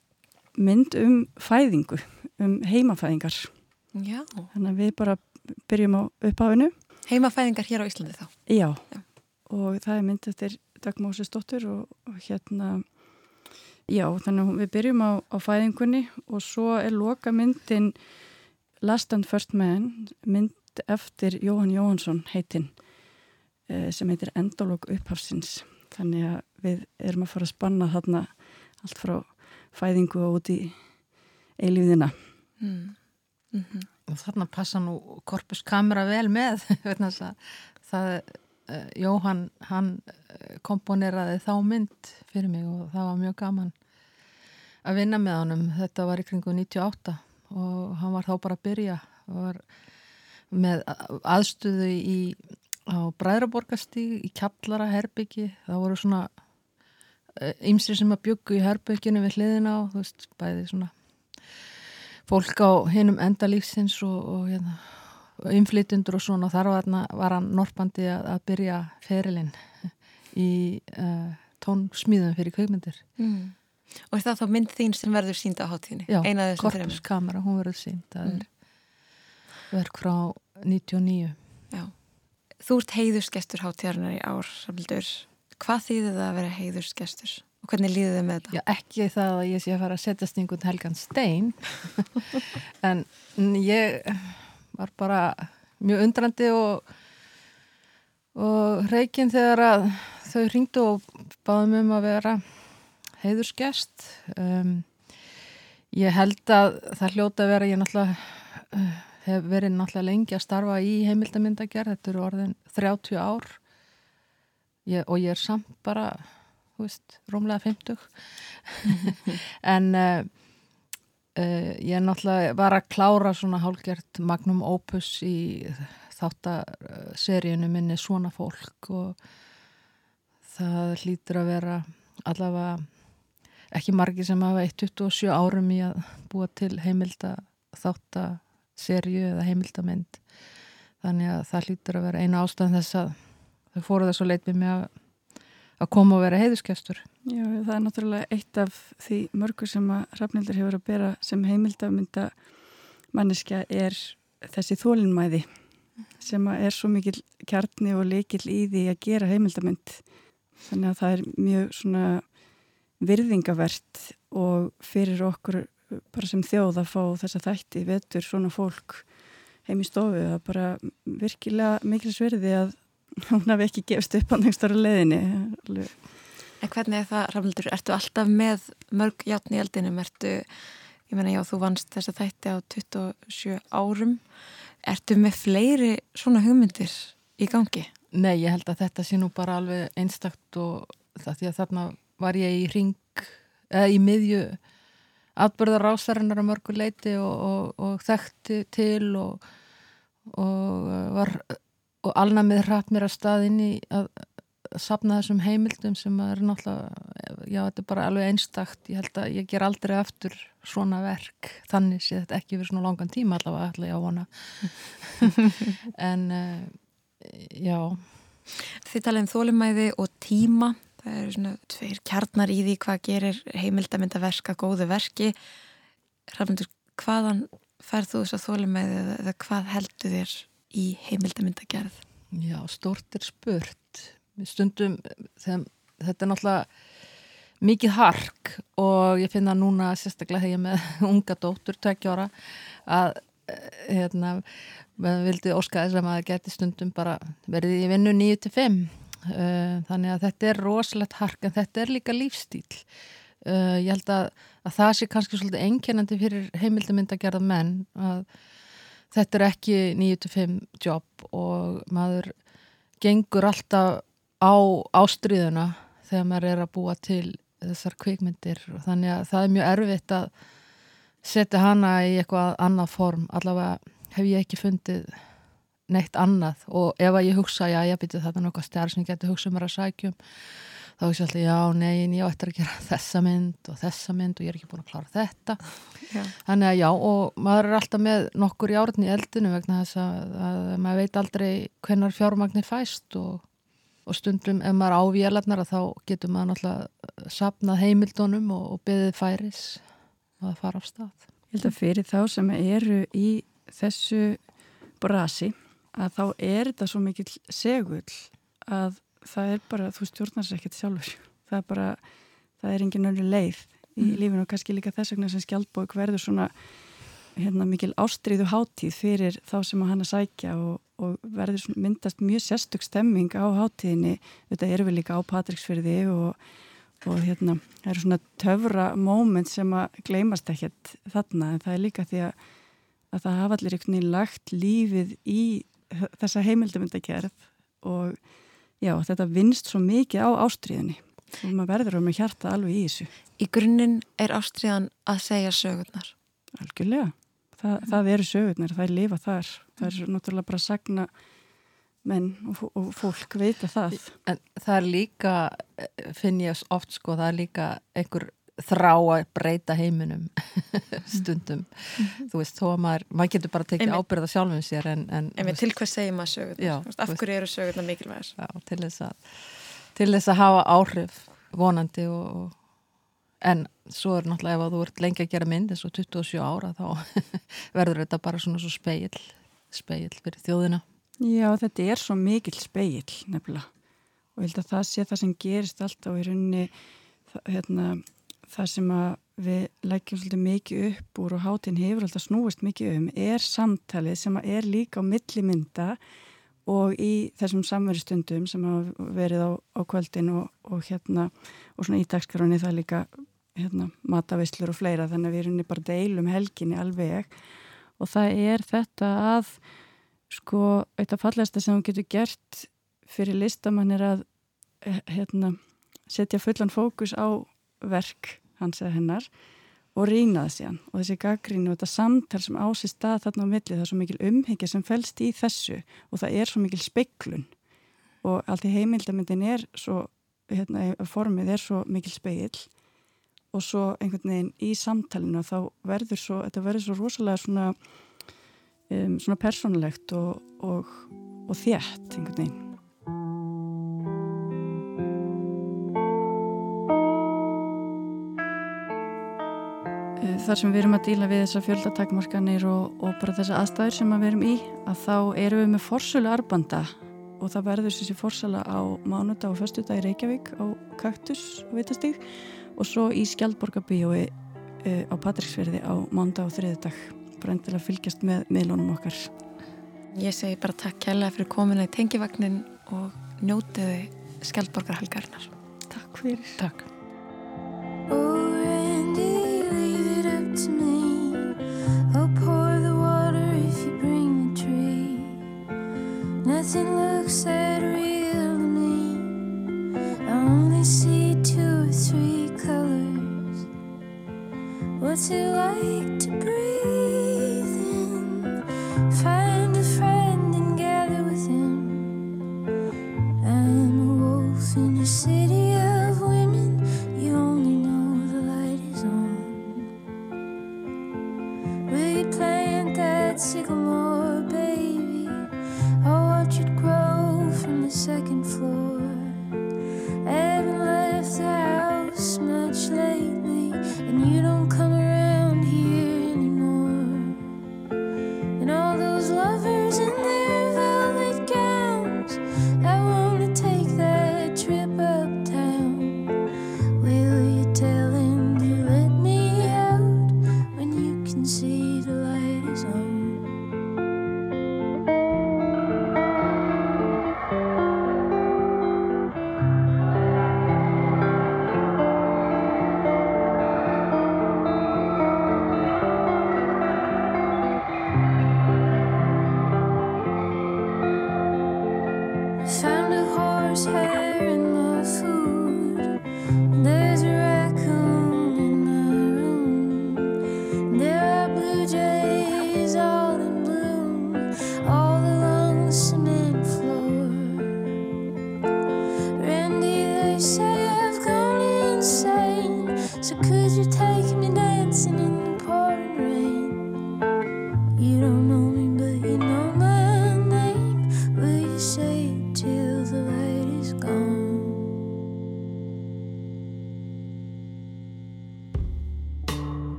mynd um fæðingu um heimafæðingar Já. þannig að við bara byrjum á upphafinu Heimafæðingar hér á Íslandi þá? Já, Já. og það er mynd eftir Dagmósi Stóttur og, og hérna Já, þannig að við byrjum á, á fæðingunni og svo er loka myndin Last and First Man, mynd eftir Jóhann Jóhansson heitinn eh, sem heitir Endológ upphafsins. Þannig að við erum að fara að spanna þarna allt frá fæðingu og út í eilíðina. Mm. Mm -hmm. Og þarna passa nú Korpus kamera vel með, það uh, Jóhann hann eh, komponeraði þá mynd fyrir mig og það var mjög gaman að vinna með honum þetta var í kringu 98 og hann var þá bara að byrja og var með aðstöðu í á Bræðraborgastíg í Kjallara herbyggi það voru svona ymsri eh, sem að byggu í herbygginu við hliðina og þú veist bæði svona fólk á hinnum endalífsins og, og hérna umflytundur og svona þar var, var hann norpandi að, að byrja ferilinn í uh, tónsmíðum fyrir kveikmyndir mm. Og er það þá mynd þín sem verður sínd á hátíðinni? Já, Korpskamera, hún verður sínd það mm. er verk frá 99 Já. Þú ert heiðursgestur hátíðarnar í ár samildur. Hvað þýðir það að vera heiðursgestur? Og hvernig líður þið með þetta? Já, ekki það að ég sé að fara að setja stingun helgan stein en ég var bara mjög undrandi og, og reygin þegar að þau ringdu og báðum um að vera heiðursgest um, ég held að það hljóta að vera ég náttúrulega hef verið náttúrulega lengi að starfa í heimildamindagerð, þetta eru orðin 30 ár. Ég, og ég er samt bara, þú veist, rómlega 50 en uh, Uh, ég náttúrulega var að klára svona hálgjert magnum opus í þáttaseríunu minni Svona fólk og það hlýtur að vera allavega ekki margi sem hafa 127 árum í að búa til heimilda þáttaseríu eða heimildamind þannig að það hlýtur að vera eina ástæðan þess að þau fóru þess að leit við mig að að koma og vera heiðuskestur. Já, það er náttúrulega eitt af því mörgur sem að Rafnildur hefur að bera sem heimildamynda manneskja er þessi þólinnmæði sem að er svo mikil kjarni og leikil í því að gera heimildamynd. Þannig að það er mjög svona virðingavert og fyrir okkur bara sem þjóð að fá þessa þætti vetur svona fólk heim í stofu er bara virkilega mikil sverði að hún hafi ekki gefst upp á nefnstára leðinni En hvernig er það, Rafnildur, ertu alltaf með mörg játn í eldinum, ertu ég menna já, þú vannst þess að þætti á 27 árum. Ertu með fleiri svona hugmyndir í gangi? Nei, ég held að þetta sé nú bara alveg einstakt og það því að þarna var ég í ring eða í miðju atbyrðar ásarinnar á mörgu leiti og, og, og þekkti til og, og var og alnamið hratt mér að staðinn í að sapna þessum heimildum sem er náttúrulega já, þetta er bara alveg einstakt. Ég held að ég ger aldrei aftur svona verk. Þannig sé þetta ekki verið svona langan tíma allavega ætla ég á hana en uh, já. Þið talaðum þólumæði og tíma það eru svona tveir kjarnar í því hvað gerir heimildamöndaverk að góðu verki Rafnundur, hvaðan færð þú þess að þólumæði eða hvað heldur þér í heimildamindagerð? Já, stort er spurt. Stundum, þeim, þetta er náttúrulega mikið hark og ég finna núna sérstaklega þegar ég með unga dóttur, tveggjára, að eh, hérna, maður vildi óska þess að maður geti stundum bara verið í vinnu 9-5 eh, þannig að þetta er rosalegt hark en þetta er líka lífstíl eh, ég held að, að það sé kannski svolítið einkennandi fyrir heimildamindagerða menn að þetta er ekki 9-5 jobb og maður gengur alltaf á ástriðuna þegar maður er að búa til þessar kvikmyndir. Og þannig að það er mjög erfitt að setja hana í eitthvað annað form. Allavega hef ég ekki fundið neitt annað. Og ef að ég hugsa já ég byrju þetta nokkað stjárn sem ég geti hugsað mér að sækjum þá er ég alltaf, já, nein, ég á eftir að gera þessa mynd og þessa mynd og ég er ekki búin að klára þetta. Já. þannig að já, og maður er alltaf með nokkur í árni í eldinu vegna þess að, að maður veit aldrei hvenar fjármagnir fæst og, og stundum ef maður ávélarnar þá getur maður náttúrulega sapnað heimildunum og, og beðið færis að fara af stað. Ég held að fyrir þá sem eru í þessu brasi að þá er þetta svo mikill segull að það er bara, þú stjórnar sér ekkert sjálfur. Það er bara, það er engin önru leið í Mm. lífinu og kannski líka þess vegna sem skjaldbók verður svona hérna, mikil ástriðu hátíð fyrir þá sem hann að sækja og, og verður myndast mjög sérstök stemming á hátíðinni. Þetta eru við líka á Patricksfyrði og, og hérna, það eru svona töfra moment sem að gleymast ekkert þarna en það er líka því að, að það hafa allir einhvern veginn lagt lífið í þessa heimildamöndagerð og já, þetta vinst svo mikið á ástriðinni og maður verður með hjarta alveg í þessu. Í grunninn er ástriðan að segja sögurnar. algjörlega, Þa, það eru sögurnar það er lifa þar, það er náttúrulega bara að sagna menn og, og fólk veita það. En það er líka, eh, finn ég oft sko, það er líka einhver þrá að breyta heiminum stundum. Þú veist, þó að maður, maður getur bara tekið ábyrða sjálfum sér en, en, En til hvað segir maður sögurnar? Af hverju eru sögurnar mikilvægir? já, til, þess að, til þess að hafa áhrif vonandi og, og en svo er náttúrulega ef að þú ert lengi að gera mynd eins og 27 ára þá verður þetta bara svona svo speil speil fyrir þjóðina Já, þetta er svo mikill speill nefnilega og ég held að það sé það sem gerist alltaf í rauninni hérna, það sem við leggjum svolítið mikið upp úr og hátin hefur alltaf snúist mikið um er samtalið sem er líka á milli mynda og í þessum samverðstundum sem hafa verið á, á kvöldin og, og hérna og svona í dagskránni það líka hérna, matavislur og fleira þannig að við erum bara deilum helginni alveg. Og það er þetta að sko, eitt af fallegasta sem hún getur gert fyrir listamann er að eh, hérna, setja fullan fókus á verk hans eða hennar og rýna það síðan. Og þessi gaggrínu og þetta samtal sem á sér stað þarna á milli það er svo mikil umhyggja sem fælst í þessu og það er svo mikil speiklun. Og allt í heimildamindin er svo, hérna, formið er svo mikil speill og svo einhvern veginn í samtalinu þá verður svo, þetta verður svo rosalega svona um, svona persónulegt og, og, og þétt einhvern veginn. Þar sem við erum að díla við þessar fjöldatakmarkanir og, og bara þessar aðstæður sem að við erum í að þá erum við með forsölu arbanda og það verður þessi forsala á mánudag og föstudag í Reykjavík á Kaktus og Vitastík og svo í Skjaldborgabíói uh, á Patricksverði á mánudag og þriðudag bara endilega fylgjast með miðlunum okkar. Ég segi bara takk kærlega fyrir komuna í tengivagnin og njótiði skjaldborgarhelgarnar. Takk fyrir. Takk to me. I'll pour the water if you bring the tree. Nothing looks that real to me. I only see two or three colors. What's it like to breathe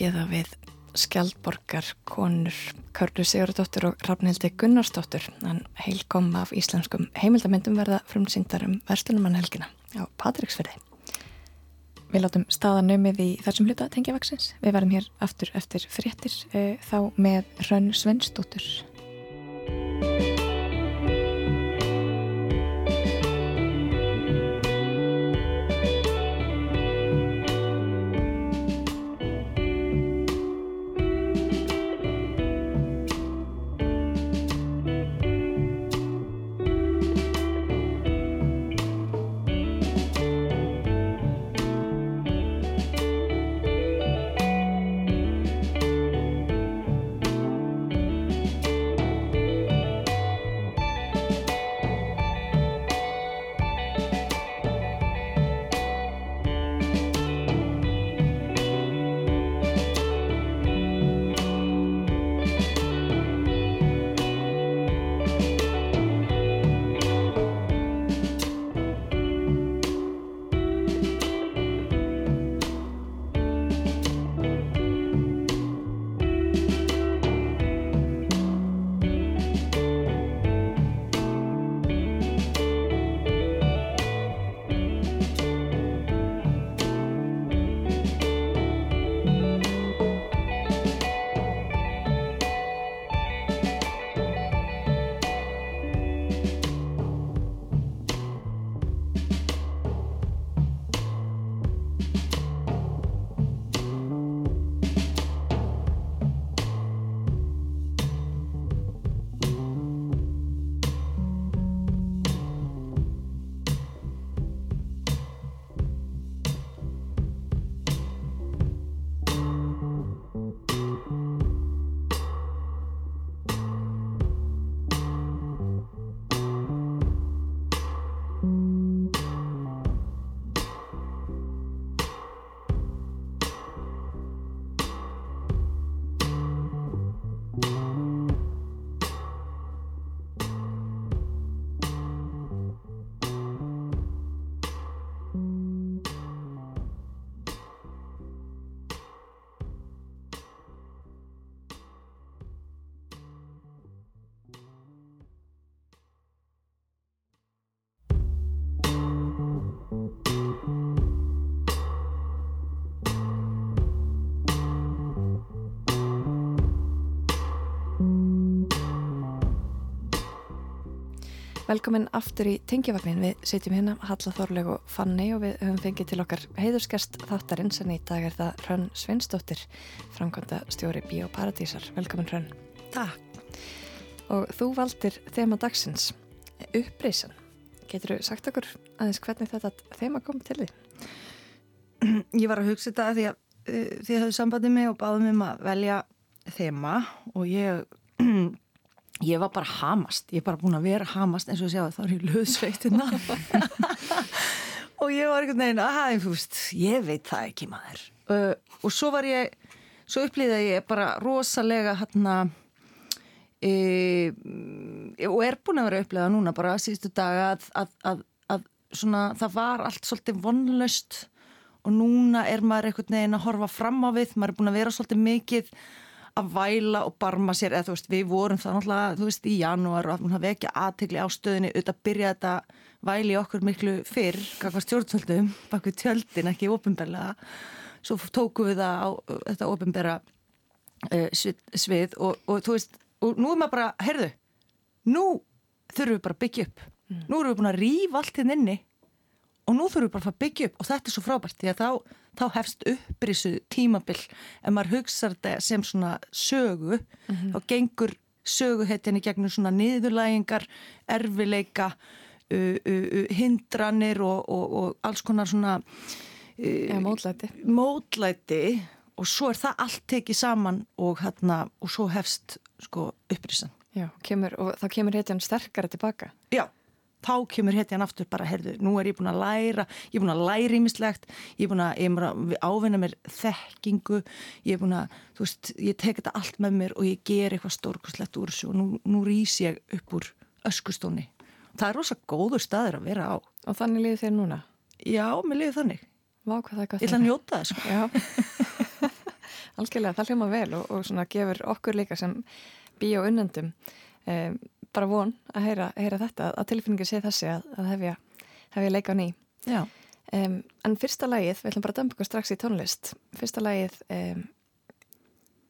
Geða við Skjaldborgar, konur, Körlu Sigurðardóttur og Rafnildi Gunnarsdóttur en heilkom af íslenskum heimildamindum verða frumsýndar um verslunumann helgina á Patricksferði. Við látum staðanumið í þessum hluta tengjavaksins. Við verðum hér aftur eftir fréttir uh, þá með Rönn Svensdóttur. Velkomin aftur í Tengjavagnin. Við sitjum hérna Halla Þorleg og Fanni og við höfum fengið til okkar heiðurskest þáttarins en í dag er það Hrönn Sveinsdóttir, framkvæmda stjóri Bíóparadísar. Velkomin Hrönn. Takk. Og þú valdir þema dagsins, upprisan. Getur þú sagt okkur aðeins hvernig þetta þema kom til því? Ég var að hugsa þetta því að uh, þið höfðu sambandið mig og báðum um að velja þema og ég ég var bara hamast, ég er bara búin að vera hamast eins og sjá að þá er ég löðsveitina og ég var einhvern veginn að hafa einfúst, ég veit það ekki maður. Uh, og svo var ég svo upplýði ég bara rosalega hérna e, og er búin að vera upplýða núna bara síðustu daga að, að, að, að svona, það var allt svolítið vonlöst og núna er maður einhvern veginn að horfa fram á við, maður er búin að vera svolítið mikið að væla og barma sér eða þú veist, við vorum það náttúrulega, þú veist, í janúar og að vekja aðtegli á stöðinni auðvitað að byrja þetta væli okkur miklu fyrr, kakvað stjórnvöldum bak við tjöldin, ekki ofinberlega svo tóku við það á þetta ofinbera uh, svið, svið og, og þú veist, og nú er maður bara, heyrðu nú þurfum við bara að byggja upp. Mm. nú erum við búin að rýfa allt hinn inni og nú þurfum við bara að byggja upp og þetta er svo frábært því að þá, þá hefst upprísu tímabill en maður hugsa þetta sem svona sögu mm -hmm. þá gengur söguhettinni gegnum svona niðurlægingar erfileika uh, uh, uh, hindranir og, og, og alls konar svona ja, mótlæti. mótlæti. Og svo er það allt tekið saman og, hérna, og svo hefst sko, upprísan Já, kemur, og þá kemur hetjan sterkara tilbaka Já þá kemur hetjan aftur bara, herðu, nú er ég búin að læra, ég er búin að læra ímislegt, ég er búin að, ég er búin að ávinna mér þekkingu, ég er búin að, þú veist, ég tek þetta allt með mér og ég ger eitthvað stórkoslegt úr þessu og nú, nú rýs ég upp úr öskustóni. Það er rosa góður staður að vera á. Og þannig liður þér núna? Já, mér liður þannig. Vá, Ég ætla að njóta það, sko. Já, algjörlega, það hljóma vel og, og gefur okkur líka sem bíó unnendum um, bara von að heyra, heyra þetta, að tilfinningi sé þessi að, að hefja, hefja leika á ný. Um, en fyrsta lagið, við ætlum bara að dömpa okkur strax í tónlist, fyrsta lagið um,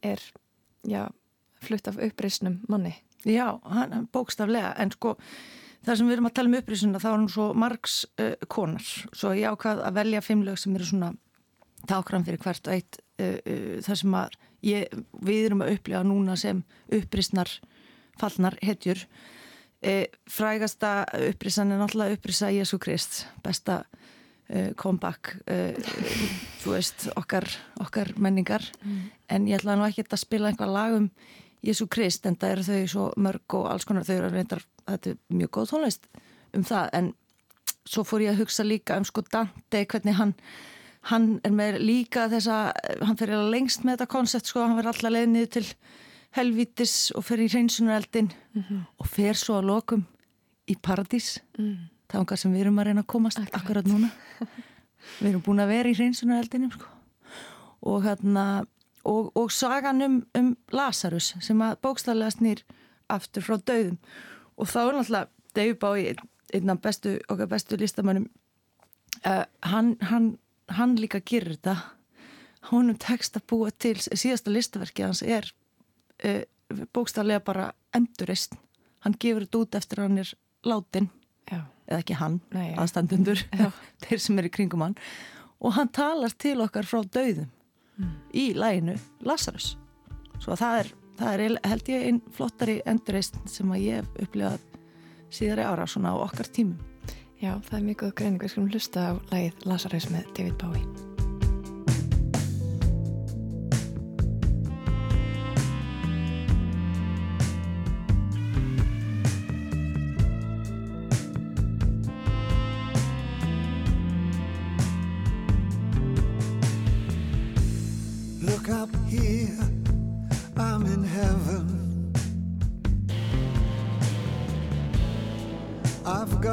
er, já, flutt af upprisnum manni. Já, hann, bókstaflega, en sko það sem við erum að tala um upprisuna þá er hann svo margs uh, konar svo ég ákvað að velja fimm lög sem eru svona tákram fyrir hvert og eitt uh, uh, það sem að ég, við erum að upplifa núna sem upprisnar fallnar hetjur. Uh, frægasta upprisan er náttúrulega upprisa Jésu Krist. Besta uh, comeback uh, þú veist, okkar, okkar menningar. En ég ætla nú ekki að spila einhvað lag um Jésu Krist en það eru þau svo mörg og alls konar. Þau eru reyndar, þetta er mjög góð tónlist um það. En svo fór ég að hugsa líka um sko Dante hvernig hann, hann er með líka þessa, hann fyrir lengst með þetta koncept sko, hann fyrir alla leið niður til helvítis og fyrir í hreinsunareldin mm -hmm. og fer svo að lokum í paradís. Mm. er okkar sem við erum að reyna að komast akkurat, akkurat núna. Við erum búin að vera í hreinsunareldinum sko. Og hérna og, og sagan um, um Lazarus sem að bókstaflega snýr aftur frá döðum og þá er náttúrulega Dave Bowie einn af bestu, okkar bestu listamönnum. Uh, hann, hann, hann líka gerir þetta. Honum tekst að búa til síðasta listaverki hans er uh, bókstaflega bara endurist hann gefur þetta út eftir hann er látin Já. eða ekki hann, Nei, aðstandundur þeir sem er í kringum hann. Og hann talar til okkar frá döðum mm. í læginu Lazarus svo það er, það er held ég einn flottari endurreist sem að ég hef upplifað síðari ára svona á okkar tímum. Já, það er mjög góð greining. Við skulum hlusta á lægið Lazarus með David Bowie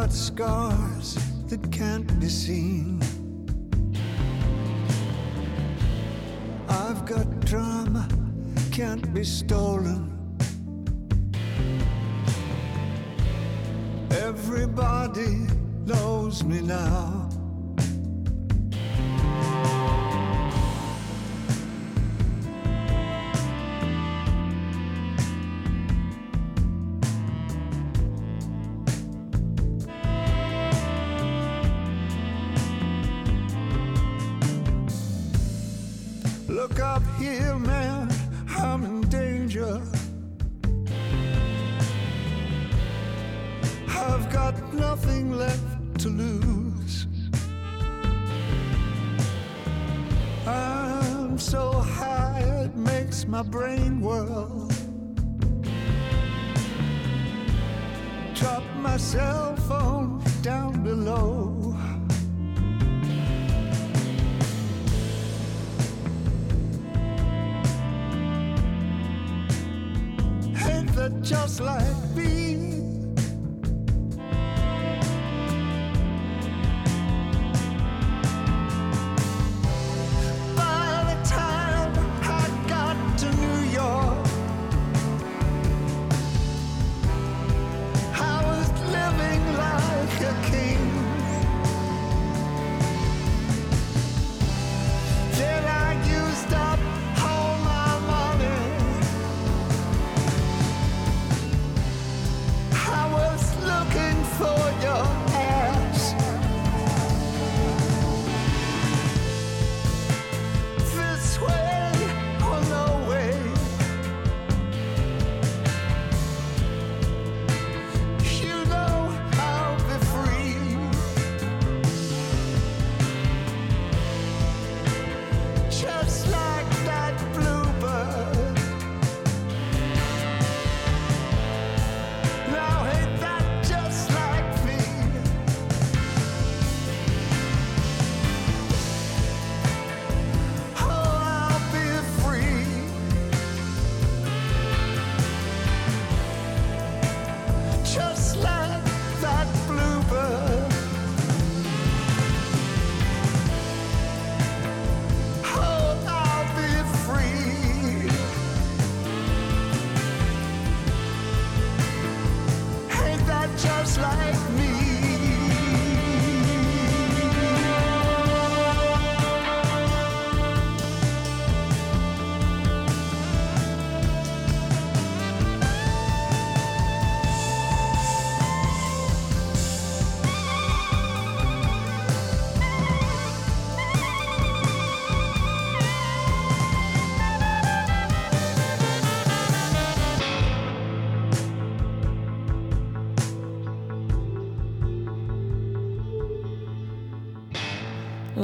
got scars that can't be seen. I've got drama, can't be stolen. Everybody knows me now.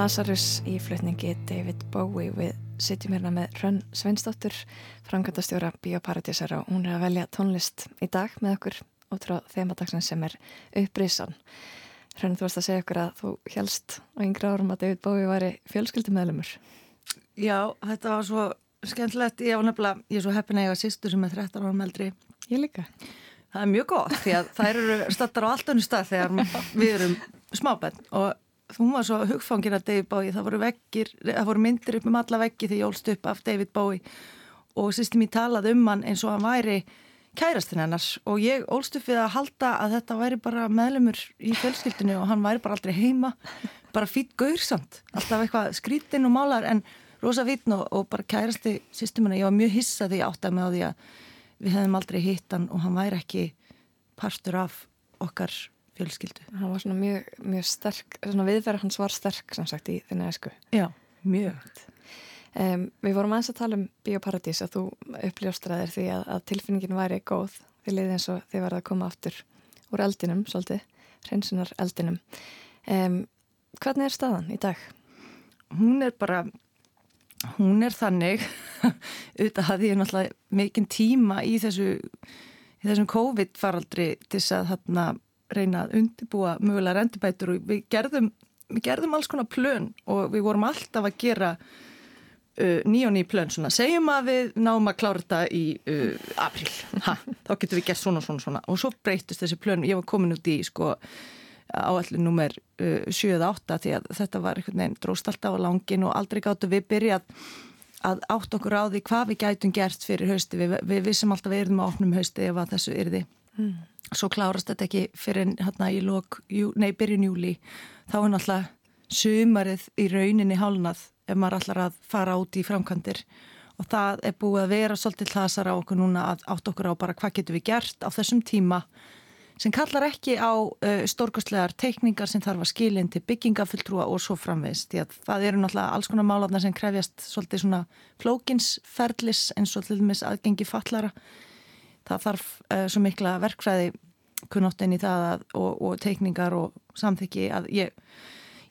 Lazarus í flutningi David Bowie. Við sitjum hérna með Hrönn Sveinsdóttur framkvæmdastjóra Bíóparadísar og hún er að velja tónlist í dag með okkur út frá þemadagsins sem er upprisan. Hrönn, þú varst að segja okkur að þú helst á yngra árum að David Bowie væri fjölskyldumöðlumur Já, þetta var svo skemmtilegt, ég var nefnilega, ég er svo heppin að eiga sýstur sem er 13 árum eldri. Ég líka. Það er mjög gott því að þær eru stattar á allt önnu stað þegar við erum smábenn og hún var svo hugfangin að David Bowie, það voru vekkir, það voru myndir upp um alla vekki þegar ég ólst upp af David Bowie. Og sýstum ég talaði um hann eins og hann væri kærastinn hennars og ég ólst upp við að halda að þetta væri bara meðlumur í fjölskyldinu og hann væri bara aldrei heima, bara fýtt gaursamt, alltaf eitthvað skrítinn og málar en rosa fýtn og, og bara kærasti sýstum hennar, ég var mjög hissa því ég átti að með á því að við hefðum aldrei hitt hann og hann væri ekki partur af okkar fjölskyldu. Hann var svona mjög, mjög sterk, viðverð hans var sterk sem sagt í þinni esku. Já, mjög. Um, við vorum aðeins að tala um Bíóparadís að þú uppljóstraðir því að, að tilfinningin væri góð við liði eins og þið verða að koma aftur úr eldinum, svolítið, hreinsunar eldinum. Um, hvernig er staðan í dag? Hún er bara hún er þannig auðvitað hafði ég náttúrulega mikinn tíma í þessu í þessum COVID faraldri til þess að þarna reyna að undibúa mögulega rendurbætur og við gerðum, við gerðum alls konar plön og við vorum alltaf að gera uh, ný og ný plön. Svona, segjum að við náum að klára þetta í uh, april, ha, þá getum við gert svona svona svona. Og svo breytist þessi plön, ég var komin út í sko áallu nummer uh, 7-8 því að þetta var einhvern veginn dróst alltaf á langin og aldrei gáttu við byrjað að átt okkur á því hvað við gætum gert fyrir hausti, við, við vissum alltaf við erum á opnum hausti ef að þessu yrði. Mm. Svo klárast þetta ekki fyrir hérna í lok, jú, nei byrjun júli þá er náttúrulega sumarið í rauninni hálnað ef maður allar að fara út í framkantir og það er búið að vera svolítið hlasar á okkur núna að átt okkur á bara hvað getum við gert á þessum tíma sem kallar ekki á uh, stórkostlegar teikningar sem þarf að skilja inn til byggingafulltrúa og svo framvegist. Því að það eru náttúrulega alls konar málafnar sem krefjast svolítið svona flókinsferðlis eins og til dæmis aðgengi fallara. Það þarf uh, svo mikla verkfræði kunnóttin í það að, og, og teikningar og samþykki að ég,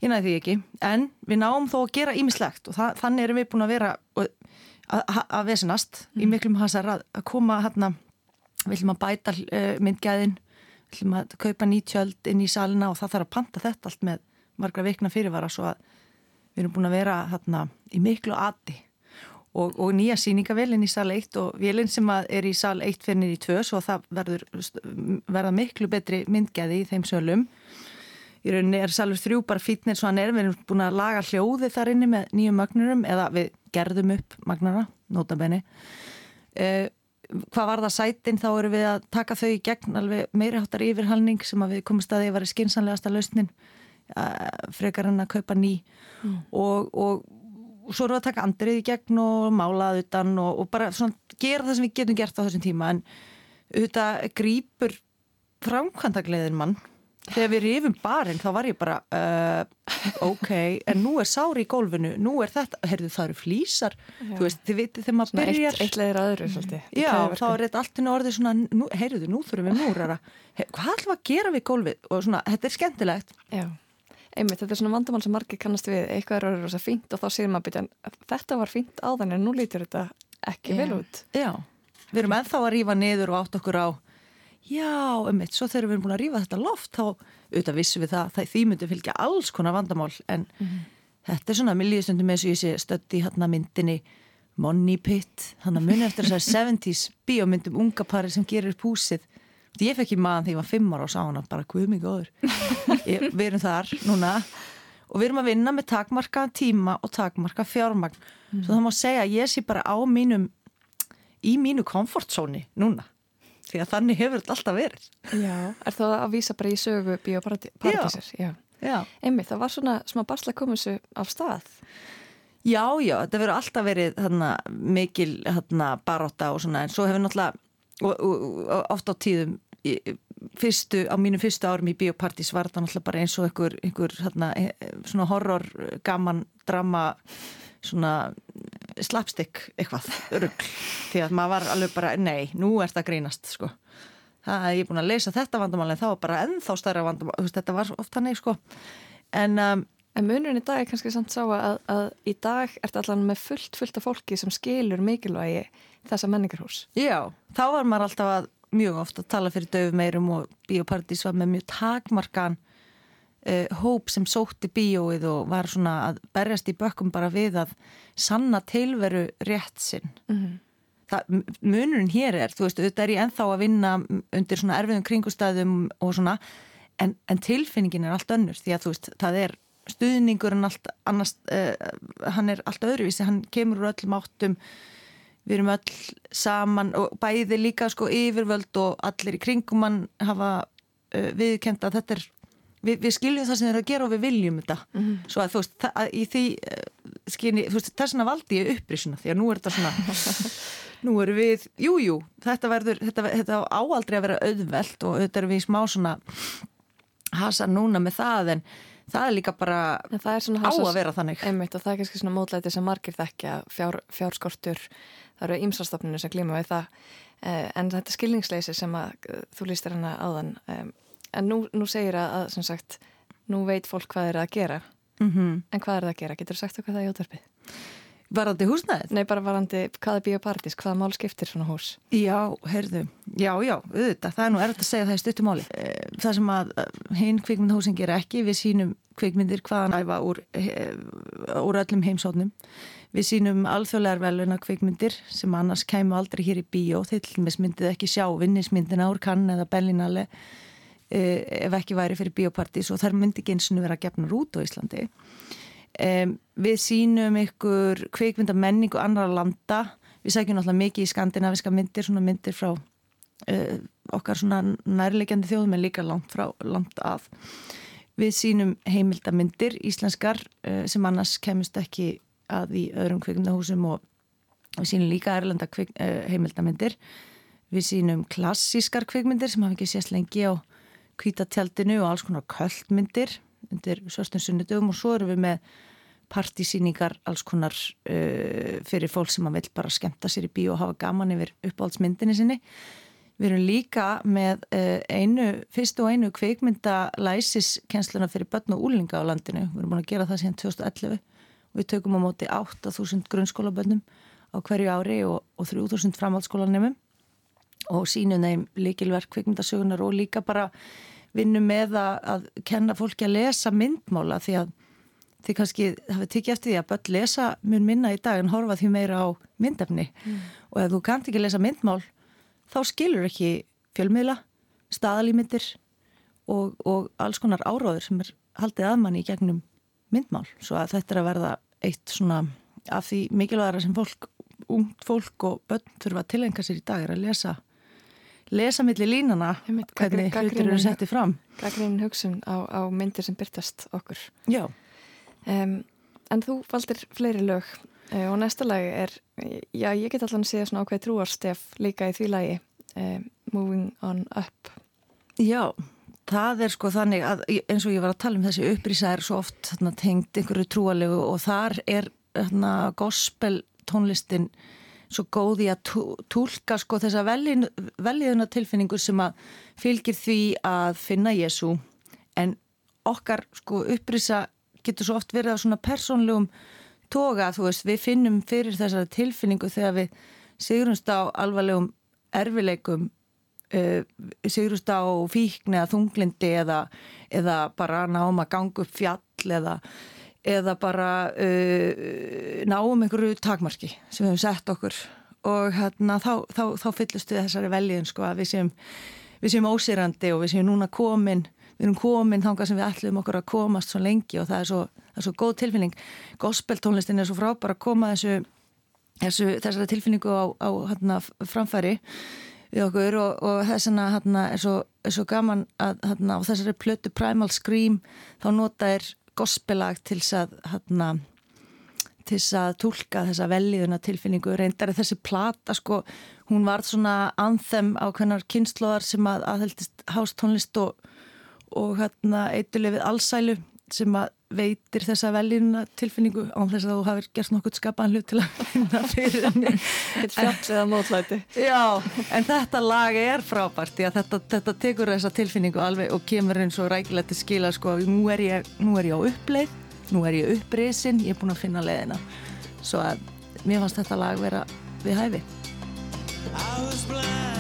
ég næði því ekki. En við náum þó að gera ímislegt og það, þannig erum við búin að vera að vesenast mm. í miklum hasar að, að koma hérna, við ætlum að bæta uh, myndgæðin ætlum að kaupa nýtjöld inn í salina og það þarf að panta þetta allt með margra vikna fyrirvara svo að við erum búin að vera hérna í miklu aði og, og nýja síningavelin í sal 1 og velin sem er í sal 1 fyrir niður í 2 svo það verður verða miklu betri myndgæði í þeim sölum. Í rauninni er salur 3 bara fítnir svo hann er, við erum búin að laga hljóði þar inni með nýjum magnurum eða við gerðum upp magnara, notabenni eða hvað var það sætin þá eru við að taka þau í gegn alveg meiri háttar yfirhalning sem að við komum staðið að vera skinsanlegasta lausnin frekar hann að kaupa ný. Mm. og, og, og svo eru við að taka andrið í gegn og málaðu utan og, og bara svona gera það sem við getum gert á þessum tíma. En auðvitað grýpur framkvæmdagleðin mann. Þegar við rifum barinn þá var ég bara uh, ok, en nú er sári í gólfinu nú er þetta, heyrðu það eru flýsar já. þú veist, þið vitið þegar maður byrjar eitt, eitt leðir aðru svolítið. Já, þá er þetta allt inn á orðið svona nú, heyrðu, nú þurfum við múrara. Hvað ætlum við að gera við gólfið? Og svona, þetta er skemmtilegt. Já, einmitt, þetta er svona vandamál sem margir kannast við. Eitthvað er orðið rosa fínt og þá séum maður byrja þetta var fínt áðan en nú lítur þetta ekki vel út. Já, við erum ennþá að rífa niður og átt okkur á já, eitt, svo þegar við erum búin að rífa þetta loft þá auðvitað vissum við það, það því myndi fylgja alls konar vandamál en mm -hmm. þetta er svona milljústundum eins og ég sé stödd í hérna myndinni Money Pit, hann að munið eftir þessar 70's bíómyndum unga pari sem gerir púsið ég fekk í maðan þegar ég var fimmar og sá hana bara hvað mikið öður við erum þar núna og við erum að vinna með takmarka tíma og takmarka fjármagn mm. svo það má segja að ég sé bara á mínum í mínu komfortzóni núna því að þannig hefur þetta alltaf verið. Já, er það að vísa bara í sögu bioparadísir? Já. Já. Einmitt, það var svona smá barsla komusu af stað. Já, já, þetta verður alltaf verið þarna, mikil þarna, baróta og svona, en svo hefur náttúrulega, og, og, ofta á tíðum, í, fyrstu, á mínu fyrstu árum í biopartís var þetta náttúrulega bara eins og einhver, einhver þarna, e, svona horror, gaman, drama, svona slapstick eitthvað, rugg því að maður var alveg bara, nei, nú er þetta grínast sko, það er ég búin að leysa þetta vandamál en þá var bara ennþá stærra vandamál. Þetta var ofta nei sko. En um, En munurinn í dag er kannski samt sá að, að í dag ert allan með fullt, fullt af fólki sem skilur mikilvægi þessa menningarhús. Já, þá var maður alltaf að mjög ofta að tala fyrir döfu meirum og biopartís var með mjög takmarkan uh, hóp sem sótti bíóið og var svona að berjast í bökkum bara við að sanna tilveru rétt sinn. Mm Það, munurinn hér er, þú veist, auðvitað er ég enþá að vinna undir svona erfiðum kringustæðum og svona, en, en tilfinningin er allt önnur því að þú veist, það er stuðningur en allt annars, uh, hann er allt öðruvísi, hann kemur úr öllum áttum við erum öll saman og bæði líka sko yfirvöld og allir í kringum hann hafa uh, viðkenda að þetta er við, við skiljum það sem þeir eru að gera og við viljum þetta Mhm. svo að þú veist, það, að í því uh, skynni, þú veist, þess vegna valdi ég upprisuna því að nú er þetta svona nú erum við, jújú jú, þetta verður, þetta, þetta á áaldrei að vera auðvelt og auðvitað erum við í smá svona hasa núna með það en það er líka bara er á að vera þannig Einmitt og það er kannski svona mótlæti sem margir þekkja fjár, fjárskortur, það eru ýmsastofninu sem glíma við það eh, en þetta skilningsleysi sem að eh, þú lístir hana áðan eh, en nú, nú segir að, að sem sagt nú veit fólk hvað er að gera mm en hvað er það að gera? Getur þú sagt okkur það í útvarpið? Varandi húsnæðið? Nei, bara varandi hvað er biopartís, hvaða mál skiptir svona hús? Já, heyrðu, já, já, auðvitað, það er nú erfitt að segja það í stuttumáli. Það sem að hinn kvikmyndahúsin gera ekki, við sínum kvikmyndir hvaðan æfa úr, úr öllum heimsóknum. Við sínum alþjóðlegar veluna kvikmyndir sem annars kæmu aldrei hér í bíó, dæmis myndið ekki sjá vinnismyndina úr kann eða Berlinale eh, ef ekki væri fyrir biopartís og þær myndi ekki eins og vera gefnar út á Íslandi. Um, við sínum ykkur kvikmynda menningu annara landa. Við sækjum náttúrulega mikið í skandinaviska myndir svona myndir frá uh, okkar svona nærlegjandi þjóðum en líka langt frá langt af við sínum heimildamindir íslenskar uh, sem annars kemist ekki að í öðrum kvikmyndahúsum og við sínum líka erlenda kvik, uh, heimildamindir við sínum klassískar kvikmyndir sem hafa ekki sést lengi á kvítatjaldinu og alls konar köldmyndir undir svörstum sunnudöfum og svo erum við með partísýningar alls konar uh, fyrir fólk sem að vil bara skemta sér í bíó og hafa gaman yfir uppáhaldsmyndinni sinni. Við erum líka með uh, einu, fyrstu og einu kveikmynda læsiskennsluna fyrir börn og úlinga á landinu. Við erum búin að gera það síðan 2011 og við tökum á móti 8.000 grunnskólabönnum á hverju ári og, og 3.000 framhaldsskólanemum og sínum þeim líkilverk kveikmyndasögunar og líka bara vinnum með að, að kenna fólki að lesa myndmála því að þið kannski hafið tikið eftir því að börn lesa mun minna í dag en horfa því meira á myndefni. Og ef þú kannt ekki lesa myndmál þá skilur ekki fjölmiðla, staðalímyndir og, og alls konar áráður sem er haldið aðmanni í gegnum myndmál svo að þetta er að verða eitt svona af því mikilvægara sem fólk, ungt fólk og börn þurfa að tilenga sér í dag er að lesa lesa milli línana Einmitt, hvernig hlutir eru settið fram Gaggrinn hugsun á, á myndir sem byrtast okkur. Já, Um, en þú valdir fleiri lög uh, og næsta lag er, já ég get allan að segja svona ákveð trúarstef líka í því lagi, um, Moving on Up. Já, það er sko þannig að eins og ég var að tala um þessi upprýsa er svo oft þarna, tengd einhverju trúalegu og þar er þarna, gospel tónlistin svo góð í að túlka sko þessa veljiðuna tilfinningu sem að fylgir því að finna Jésu en okkar sko upprýsa getur svo oft verið á svona persónlegum toga, þú veist, við finnum fyrir þessari tilfinningu þegar við sigrumst á alvarlegum erfileikum uh, sigrust á fíkn eða þunglindi eða, eða bara náum að ganga upp fjall eða, eða bara uh, náum einhverju takmarki sem við hefum sett okkur. Og hérna, þá, þá, þá fyllust við þessari veljiðin sko að við séum, við séum ósýrandi og við séum núna komin við erum komin þangað sem við ætlum okkur að komast svo lengi og það er svo, það er svo góð tilfinning. Gospeltónlistin er svo frábær að koma þessu, þessu þessari tilfinningu á, á hérna, framfæri við okkur og, og þessana hérna, er, er svo gaman að hérna, á þessari plötu Primal Scream þá nota er gospelag til þess að hérna, til þess að tólka þessa velliðuna tilfinningu. Reyndar þessi plata sko hún var svona anthem á hvernar kynnslóðar sem að aðheldist hástónlist og, og hérna eitulefið allsælu sem að veitir þessa veljuna tilfinningu án þess að þú hafið gert nokkuð skapaðan hlut til að finna fyrir henni. Eitt fjall eða mótlæti. Já, en þetta lag er frábært því að þetta, þetta tekur þessa tilfinningu alveg og kemur eins og rækilegt til skila sko, nú er ég, nú er ég á uppleið nú er ég upprisin, ég er búin að finna leiðina. Svo að mér fannst þetta lag vera við hæfi. I was blind,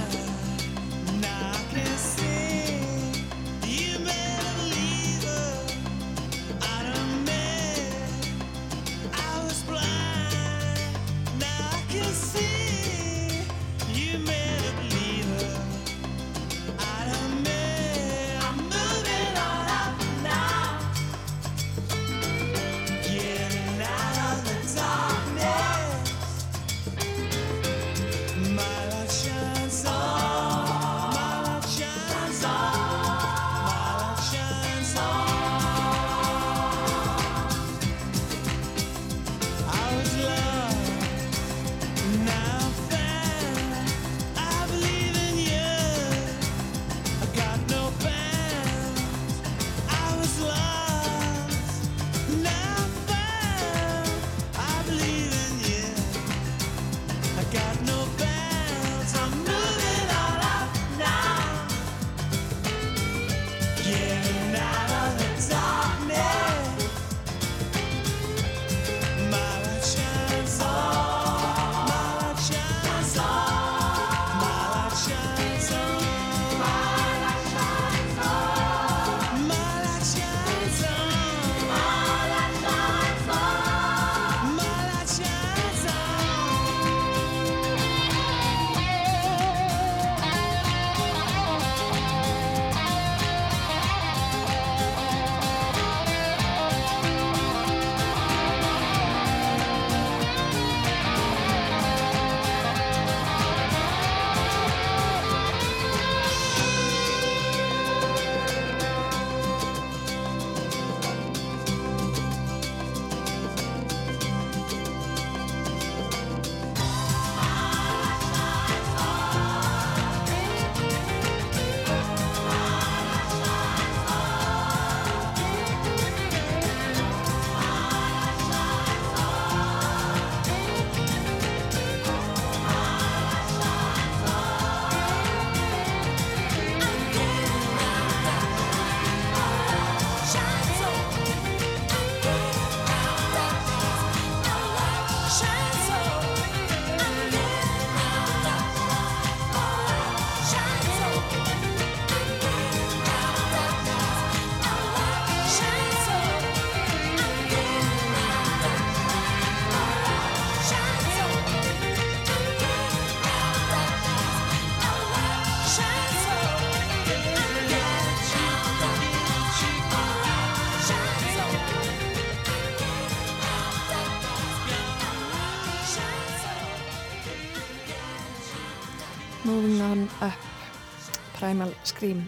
Scream.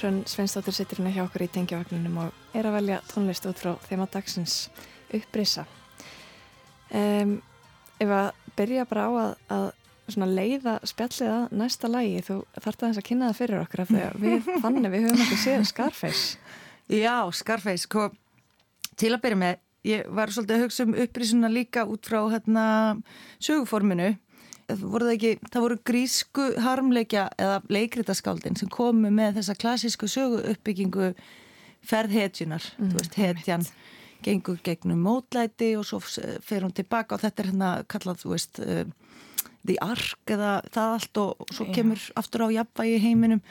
Hrönn Sveinsdóttir sittir hérna hjá okkur í tengjavagninum og er að velja tónlist út frá þema dagsins upprisa. Um, Ef að byrja bara á að, að svona leiða spjallið að næsta lægi þú þarft aðeins að kynna það fyrir okkur af því að við fannum, við höfum ekki séð Scarface. Já, Scarface, sko, til að byrja með, ég var svolítið að hugsa um upprísuna líka út frá hérna söguforminu. Voru, það ekki, það voru grísku harmleikja eða leikritaskáldin sem komu með þessa klassísku sögu uppbyggingu ferðhetjunar, mm, þú veist, hetjan gengur gegnum mótlæti og svo fer hún tilbaka og þetta er hérna kallað, þú veist, uh, The Ark eða það allt og, svo kemur aftur á jafnvægi heiminum.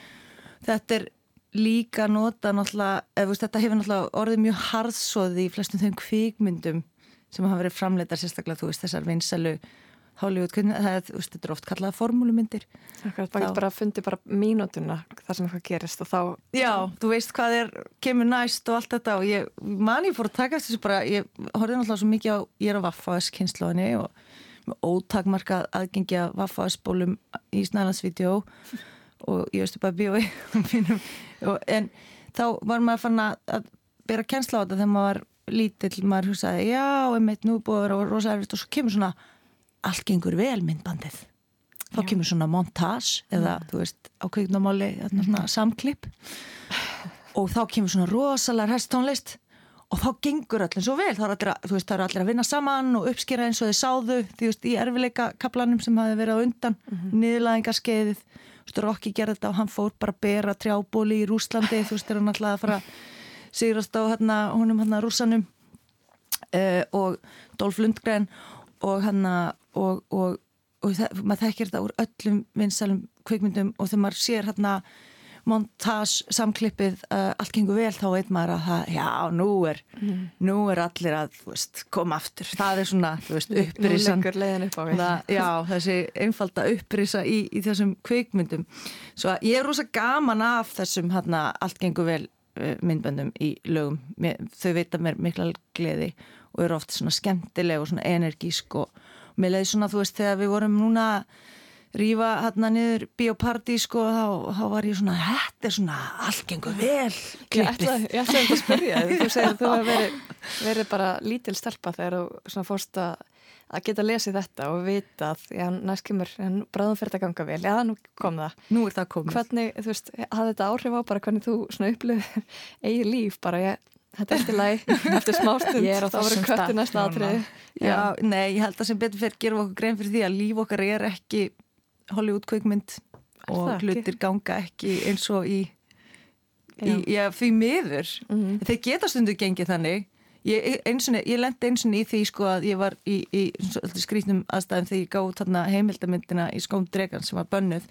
Þetta er líka nota náttúrulega, eða veist, þetta hefur náttúrulega orðið mjög harðsóði í flestum þeim kvikmyndum sem hafa verið framleitar sérstaklega, þú veist, þessar vinsælu Hollywood, það er, þetta er oft kallaða formúlumyndir. Það getur bara að fundi bara mínútuna þar sem eitthvað gerist og þá... Já, þú veist hvað er, kemur næst og allt þetta og ég, man ég fór að taka þessu bara, ég horfði náttúrulega svo mikið á, ég er á Vaffaðs kynnslóðinni og með ótakmarkað aðgengi að Vaffaðsbólum í snælandsvídeó og ég veistu bara bíói en þá var maður fann að bera kennsla á þetta þegar maður var lítill, maður hugsaði já, einmitt nú búið að vera rosa erfitt og svo kemur svona allt gengur vel myndbandið þá já. kemur svona montage eða mm. þú veist á kveiknamáli svona samklipp og þá kemur svona rosalega hæstónlist og þá gengur allir svo vel þá er allir, veist, er allir að vinna saman og uppskýra eins og þið sáðu því veist, í erfileika kaplanum sem hafi verið á undan mm -hmm. niðurlæðingarskeiðið Rokki gerði þetta og hann fór bara að bera trjábóli í Rúslandi, þú veist, er hann alltaf að fara sigrast á hérna, húnum hérna rúsanum uh, og Dolph Lundgren og hann og, og, og það, maður þekkir þetta úr öllum vinsalum kvikmyndum og þegar maður sér hann montage samklippið uh, allt gengur vel þá veit maður að það, já, nú er nú er allir að, veist, koma aftur. Það er svona, þú veist, leiðin upp. Það, já, þessi einfalda upprisa í, í þessum kvikmyndum. Svo að ég er rosa gaman af þessum hérna, allt gengur vel uh, myndböndum í lögum. Mér, þau veita mér mikla gleði og eru oft svona skemmtileg og svona energisk og mér leiði svona, þú veist, þegar við vorum núna að rífa hérna niður biopartí sko, þá, þá var ég svona þetta er svona allt gengur vel klippið ég ætlaði þetta að spyrja. Þú segir að þú hefur verið, verið bara lítil stelpa þegar þú svona fórst að, að geta lesið þetta og vita að já, næst kemur, bráðum fyrir þetta að ganga vel. Já, nú kom það. nú er það komið Hvernig, þú veist, hafði þetta áhrif á bara hvernig þú svona upplifir eigið líf bara ég, þetta er eftir lagi, eftir smástund, Ég er á þessum stað nei, ég held að sem betur fyrir gerum okkur grein fyrir því að líf okkar er ekki Hollywood kveikmynd og hlutir ganga ekki eins og í, í Já. því miður. Mhm. þeir geta stundu gengið þannig. Ég, ég lendi einsunni í því sko að ég var í, í skrýtnum aðstæðum þegar ég gáði þarna heimildamyndina í skóm dregan sem var bönnuð.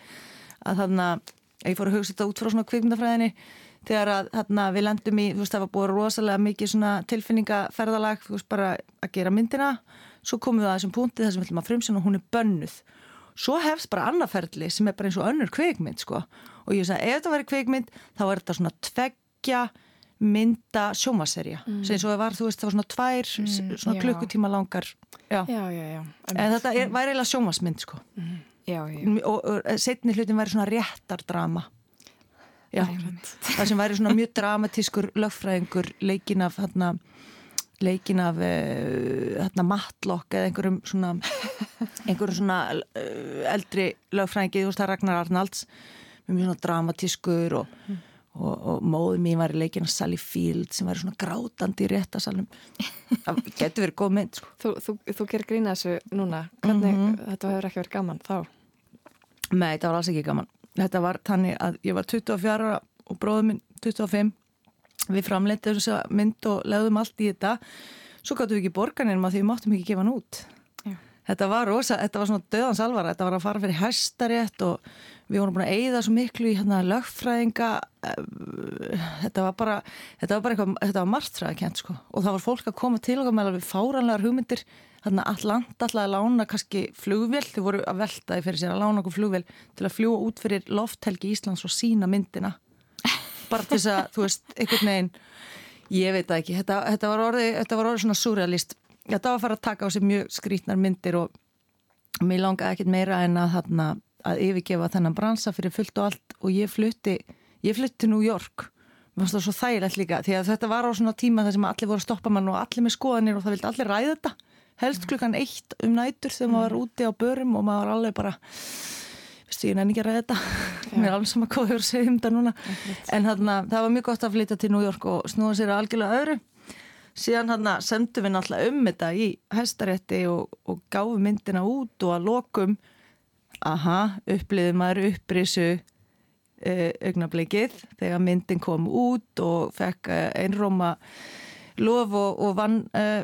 Að þarna, ég fór að hugsa þetta út frá svona kvikmyndafræðinni þegar að þarna við lendum í, þú veist það var búið rosalega mikið tilfinningaferðalag þú veist bara að gera myndina svo komum við að þessum punkti þar sem við ætlum að frumsina og hún er bönnuð svo hefst bara annaferli sem er bara eins og önnur kvikmynd sko. og ég sagði ef þetta væri kvikmynd þá er þetta svona tveggja mynda sjómaserja mm. sem eins og það var, þú veist, það var svona tvær Mm, svona klukkutíma langar já. Já, já, en þetta er, væri eiginlega sjómasmynd sko. Já. og, og setni hlutin væri svona réttardrama já, það sem væri svona mjög dramatískur lögfræðingur leikin af hérna leikin af hérna, Matlock eða einhverjum svona einhverjum svona uh, eldri lögfræðingi, þú veist það Ragnar Arnalds með mjög svona dramatískur og, og, og móður mín var í leikin af Sally Field sem var svona grátandi í réttasalum það getur verið góð mynd sko. Þú, þú, þú gerir grína þessu núna. Hvernig, Mhm. þetta hefur ekki verið gaman þá? Nei, þetta var alls ekki gaman. Þetta var þannig að ég var 24 ára og bróður minn 25. Við framleitum þess að mynd og leiðum allt í þetta. Svo gáttum við ekki borganinum að því við máttum ekki gefa hann út. Já. Þetta var rosa, þetta var svona döðans alvara. Þetta var að fara fyrir hæstarétt og við vorum búin að eigða svo miklu í hérna lögfræðinga. eh, Þetta var bara, þetta var bara eitthvað, þetta var margtræðakent sko. Og það var fólk að koma til okkar með alveg fáranlegar hugmyndir Þannig að Atlanta ætlaði að lána kannski flugvél, þau voru að velta því fyrir sér að lána okkur flugvél til að fljúa út fyrir lofthelgi Íslands og sína myndina. Bara til þess að, þú veist, einhvern veginn, ég veit það ekki, þetta, þetta, var orðið, orðið svona surrealist. Þetta var að fara að taka á sig mjög skrítnar myndir og mér langaði ekkert meira en að, þarna, að yfirgefa þennan bransa fyrir fullt og allt og ég flutti, ég flutti New York. Mér fannst það svo þægilegt líka því að þetta var á svona tíma þar sem allir voru að stoppa mann og allir með skoðanir og það vildi allir ræða þetta helst klukkan eitt um nætur þegar maður var úti á börum og maður var alveg bara veistu, ég nenni ekki að ræða þetta. Mér er alveg sama hvað þau eru að segja um þetta núna. En þarna, það var mjög gott að flytja til New York og snúa sér að algjörlega öðru. Síðan þarna sendum við náttúrulega um þetta í hæstarétti og, og gáfum myndina út og að lokum aha, uppliði maður upprisu uh, augnablikið þegar myndin kom út og fekk uh, einróma lof og, og vann uh,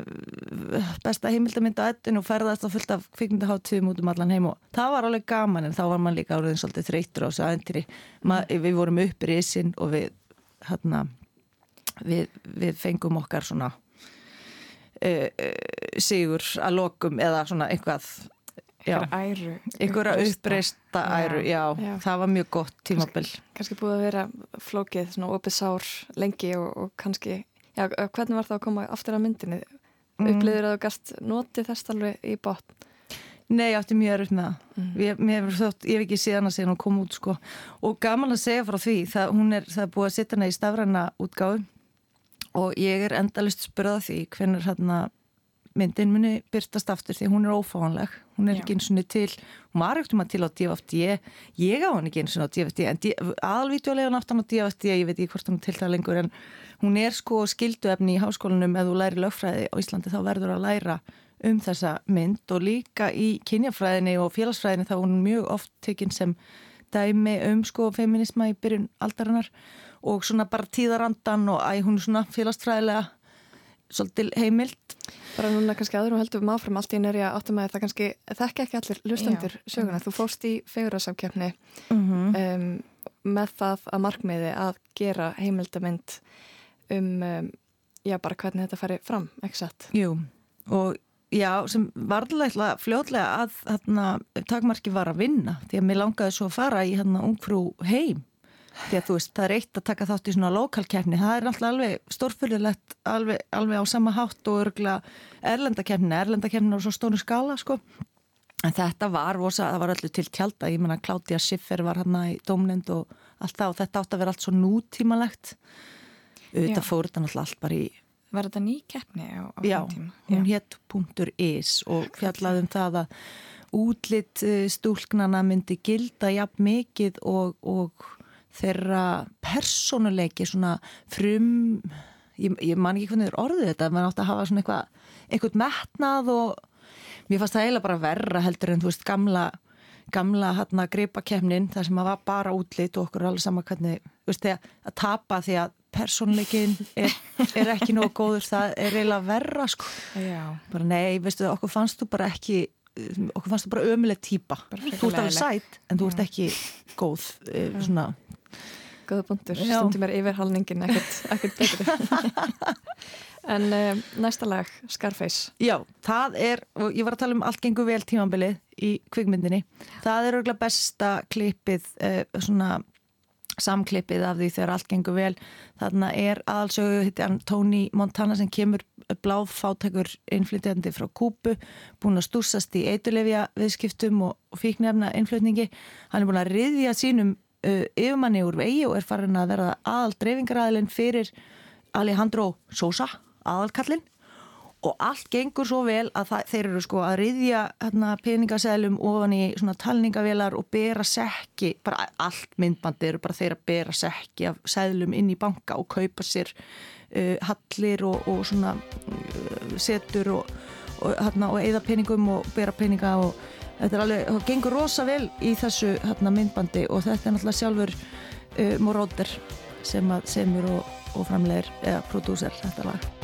besta heimildamynda ettun og ferðast á fullt af kvikmyndaháttíðum út um allan heim og það var alveg gaman en þá var mann líka áriðin svolítið þreytur á þessu aðentýri við vorum uppir í sin og við hérna við, við fengum okkar svona uh, sigur að lokum eða svona eitthvað Einhverja uppreista æru já, Já. það var mjög gott tímabil. Kannski búið að vera flókið, svona opið sár lengi og, og kannski, já, hvernig var það að koma aftur að myndinni? Mm. Upplýður að þú gast notið þess alveg í botn? Nei, ég átti mjög erfitt með það. Mm. Ég, þótt, ég hef ekki séð hana síðan hún kom út sko. Og gaman að segja frá því, það, hún er, það er búið að setja hana í stafræna útgáðu og ég er endalist spurðað því hvernig hérna myndin muni byrtast aftur því hún er ófáanleg. Hún er Já. ekki eins og til, hún var ekkert um að til á DFD, ég á hann ekki eins og á DFD, en aðalvítjulegan aftan á DFD, ég veit ekki hvort hann til það lengur, en hún er sko skilduefni í háskólanum ef þú læri lögfræði á Íslandi þá verður að læra um þessa mynd og líka í kynjafræðinni og félagsfræðinni þá er hún mjög oft tekinn sem dæmi um sko feminisma í byrjun aldarinnar og svona bara tíðarandan og æ, hún er svona félagsfræðilega svolítil heimild Bara núna kannski aður og heldur um áfram allt í nöri að áttum að það kannski þekki ekki allir lustendur söguna. Þú fórst í fegurarsamkjöfni mm um, með það að markmiði að gera heimildamind um, um já, bara hvernig þetta færi fram, ekki satt? Jú, og já, sem varðlega fljótlega að hérna, takmarki var að vinna því að mér langaði svo að fara í hérna ungfrú heim því að þú veist, það er eitt að taka þátt í svona lokalkefni, það er alltaf alveg stórfyrðilegt alveg, alveg á sama hátt og örgla erlendakefni erlendakefni á svo stónu skala sko. En þetta var rosa, það var öllu til tjálta ég menna Claudia Schiffer var hann í dómnend og allt það og þetta átt að vera allt svo nútímalegt. Auðvitað fór þetta náttúrulega allt bara í Var þetta ný keppni á, á Já, hún hétt .is og fjallaði um það að útlitt eh, stúlknana myndi gilda jafn mikið og, og þeirra persónuleiki svona frum ég, ég man ekki hvernig þeir orðið þetta mann átti að hafa svona eitthvað eitthvað metnað og mér fannst það eiginlega bara verra heldur en þú veist gamla gamla hérna greipakefnin þar sem að var bara útlitt og okkur er alveg sama hvernig þú veist þegar að tapa því að persónleikin er, er ekki nógu góður það er eiginlega verra sko. Já, bara nei, veistu, okkur fannst þú bara ekki okkur fannst þú bara ömuleg Bara þú ert alveg sætt en þú ert ekki góð eh, svona, góða bundur, Já. stundum er yfirhalningin ekkert, ekkert betri. en um, næsta lag, Scarface. já, það er og ég var að tala um allt gengur vel tímambilið í kvikmyndinni, það er örgulega besta klippið eh, svona samklippið af því þegar allt gengur vel þarna er aðalsögu hitti Tony Montana sem kemur bláfátækur innflytjandi frá Kúpu búin að stúsast í eitulefja viðskiptum og, fíknefna innflutningi hann er búin að riðja sínum uh, yfirmanni úr vegi og er farin að verða aðal dreifingaræðilinn fyrir Alejandro Sosa aðalkallinn. Og allt gengur svo vel að það, þeir eru sko að riðja hérna, peningasælum ofan í svona talningavélar og bera sekki, bara allt myndbandi eru bara þeir að bera sekki af sælum inn í banka og kaupa sér uh, hallir og, og svona uh, setur og, og, hérna, og eða peningum og bera peninga og þetta alveg, gengur rosa vel í þessu hérna, myndbandi og þetta er náttúrulega sjálfur uh, Moróder sem semur og, og framlegir eða prodúser þetta lag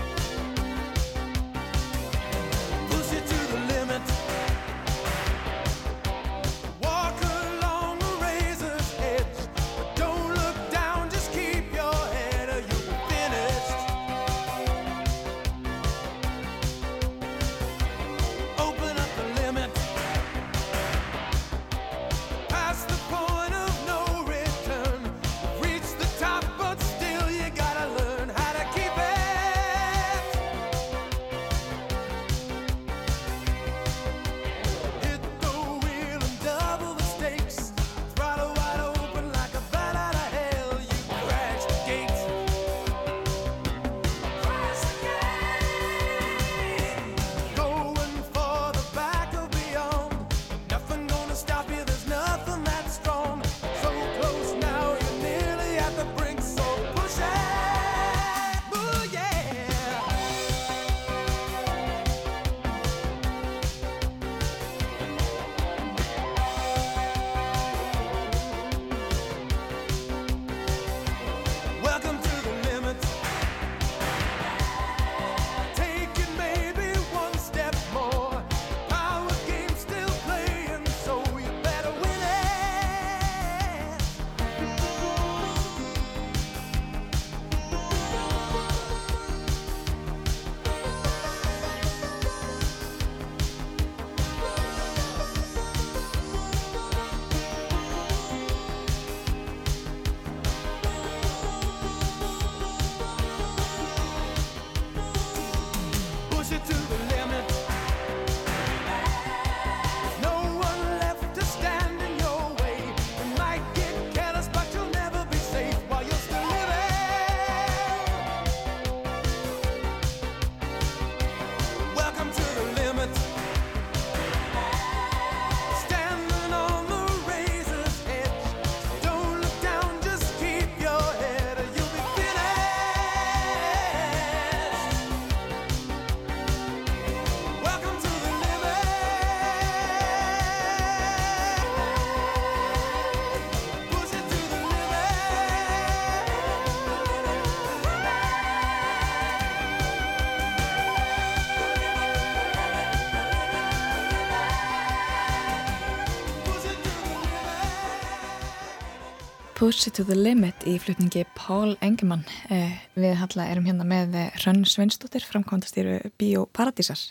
Push it to the limit í flutningi Pál Engemann. Eh, við halla erum hérna með eh, Hrönn Sveinsdóttir, framkvæmdastýru Bíóparadísar.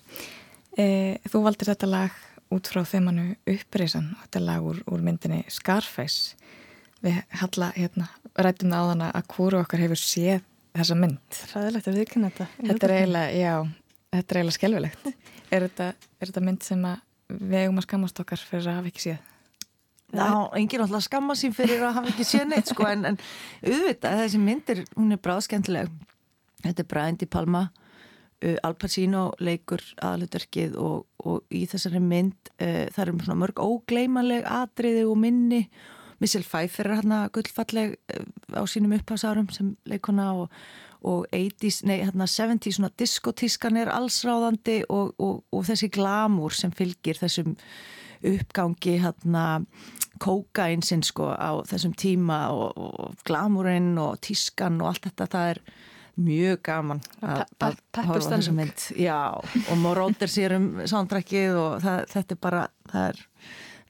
Eh, þú valdir þetta lag út frá þemanu Upprisan, þetta lag úr, úr myndinni Scarface. Við halla hérna, rættum það á þann að hvori okkar hefur séð þessa mynd. Ræðilegt að viðkynna þetta. Þetta er eiginlega, já, þetta er eiginlega skelvilegt. Er þetta, er þetta mynd sem að við eigum að skammast okkar fyrir að hafa ekki séð? Já, enginn alltaf skamma sín fyrir að hafa ekki séð neitt sko, en, en auðvitað þessi myndir, hún er bráðskemmtileg. Þetta er Brændi Palma uh, Al Pacino leikur aðalutverkið og, og í þessari mynd uh, það eru svona mörg ógleymanleg atriði og minni. Michelle Pfeiffer er hérna gullfalleg uh, á sínum upphásárum sem leikona og, og 80s, nei hérna 70s svona diskotískan er allsráðandi og, og, og þessi glamúr sem fylgir þessum uppgangi hérna kókainsinn sko á þessum tíma og, og glamúrin og tískan og allt þetta það er mjög gaman að, að horfa þessa mynd. Já og Moróttir sér um sándrækkið og það, þetta er bara það er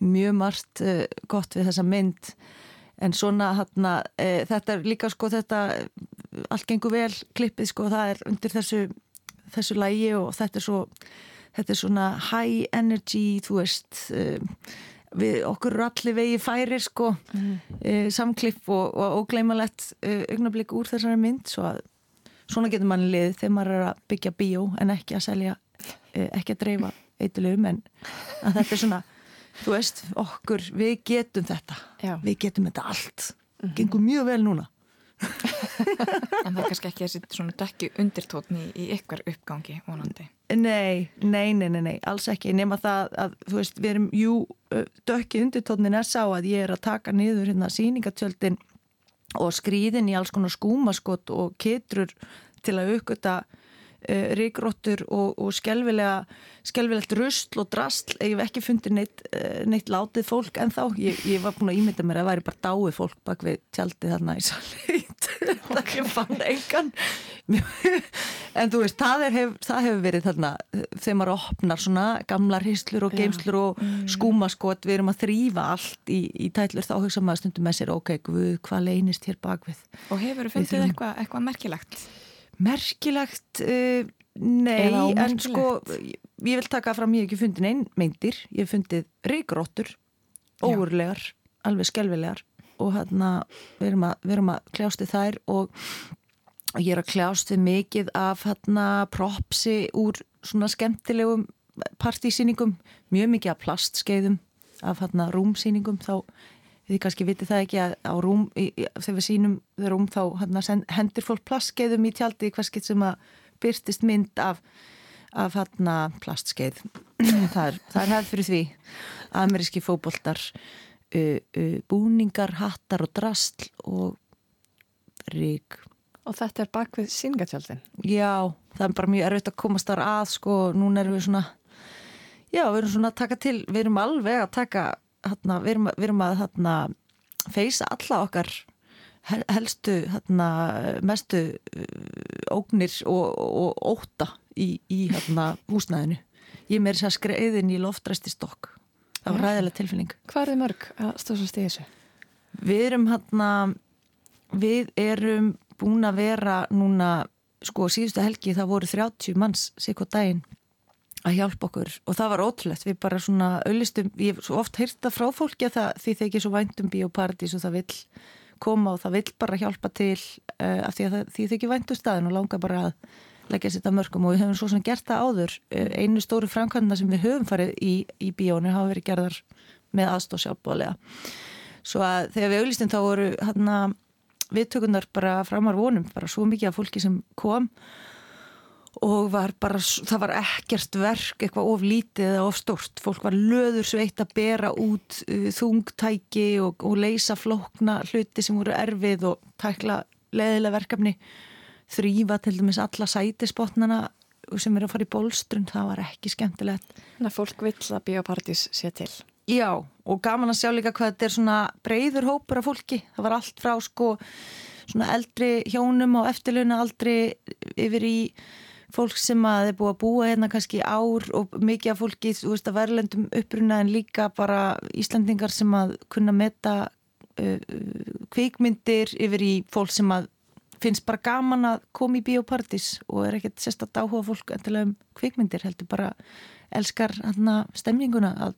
mjög margt uh, gott við þessa mynd. En svona hérna uh, þetta er líka sko þetta allt gengur vel klippið sko það er undir þessu þessu lægi og þetta er svo þetta er svona high energy þú veist uh, við okkur allir vegi færir sko. Mm. samklipp og, og ógleymalett uh, augnablik úr þessari mynd svo að svona getur mann liðið þegar maður er að byggja bíó en ekki að selja uh, ekki að dreifa eitthulum en að þetta er svona þú veist, okkur, við getum þetta. Já. við getum þetta allt. Gengur mjög vel núna En það er kannski ekki þessi svona dekki undirtótni í ykkar uppgangi vonandi. Nei, nei, nei, nei, nei, alls ekki nema það að, þú veist, við erum jú, dökki undirtónin er sá að ég er að taka niður hérna síningatjöldin og skrýðin í alls konar skúmaskott og kitrur til að aukvita uh, ríkróttur og, og skelvilega skelvilegt rusl og drasl. Ég hef ekki fundið neitt, uh, neitt látið fólk en þá, ég, ég var búin að ímynda mér að það væri bara dáið fólk bak við tjaldið þarna í saleit það ég fann engan. En þú veist, það, er, hef, það hefur verið þarna þegar maður opnar svona gamlar hislur og geimslur og skúmaskot við erum að þrýfa allt í, í tætlur þá hugsa maður stundum með sér, ok, guð, hvað leynist hér bakvið Og hefur þú Við fundið eitthvað eitthva merkilegt? Merkilegt, uh, nei, en sko, ég vil taka fram, ég hef ekki fundið neinn meindir, ég hef fundið reykróttur, óurlegar, alveg skelvilegar og hérna við erum að, við erum að kljást við þær og ég er að kljást við mikið af hérna propsi úr svona skemmtilegum partísýningum, mjög mikið af plastskeiðum, af hérna rúmsýningum, þá þið kannski vitið það ekki að á rúm, í, þegar við sýnum þau rúm þá hérna, sen- hendur fólk plastskeiðum í tjaldi hvers getur sem að byrtist mynd af, af hérna plastskeið það er, hefð fyrir því. Ameríski fótboltar uh, uh, búningar, hattar og drastl og rík. Og þetta er bak við síningatjöldin. Já, það er bara mjög erfitt að komast þar að sko, núna erum við svona já, við erum svona að taka til við erum alveg að taka hérna, við, erum, við erum að hérna, feysa alla okkar hel- helstu hérna, mestu uh, ógnir og, og óta í, í húsnæðinu. Ég meira þess að skreiðin í loftræsti stokk það var ræðilega tilfinning. Hvað er þið mörg að stóðsast í þessu? Við erum hérna, við erum búin að vera núna, sko síðustu helgi það voru 30 manns sikko daginn að hjálpa okkur. Og það var ótrúlegt, við bara svona auðlistum, ég hef svo oft heyrta frá fólki að það, því þeir ekki svo væntum bíóparadís og það vill koma og það vill bara hjálpa til uh, af því að það, því þeir ekki væntum staðin og langar bara að leggja sér þetta mörgum. Og við höfum svo sem gert það áður. Uh, einu stóru framkvæmna sem við höfum farið í, í bíónu hafa verið gerðar með aðstóð sjálfbóðlega svo að þegar við auðlistum þá voru hérna viðtökunar bara framar vonum bara svo mikið af fólki sem kom og var bara, það var ekkert verk eitthvað of lítið eða of stórt fólk var löður sveitt að bera út uh, þungtæki og, og leysa flókna hluti sem voru erfið og tækla leðilega verkefni þrýfa til dæmis alla sætispotnana sem eru að fara í bólstrun það var ekki skemmtilegt Þannig að fólk vill að bíópartís sé til. Já, og gaman að sjá líka hvað þetta er svona breyður hópur af fólki. Það var allt frá sko svona eldri hjónum á eftirluna aldri yfir í fólk sem að er búið að búa hérna kannski ár og mikið af fólki, þú veist, að verðlendum uppruna en líka bara Íslandingar sem að kunna meta uh, kvikmyndir yfir í fólk sem að finnst bara gaman að koma í biopartís og er ekkert sérstatt áhuga fólk endilega um kvikmyndir heldur bara elskar hana, stemninguna að,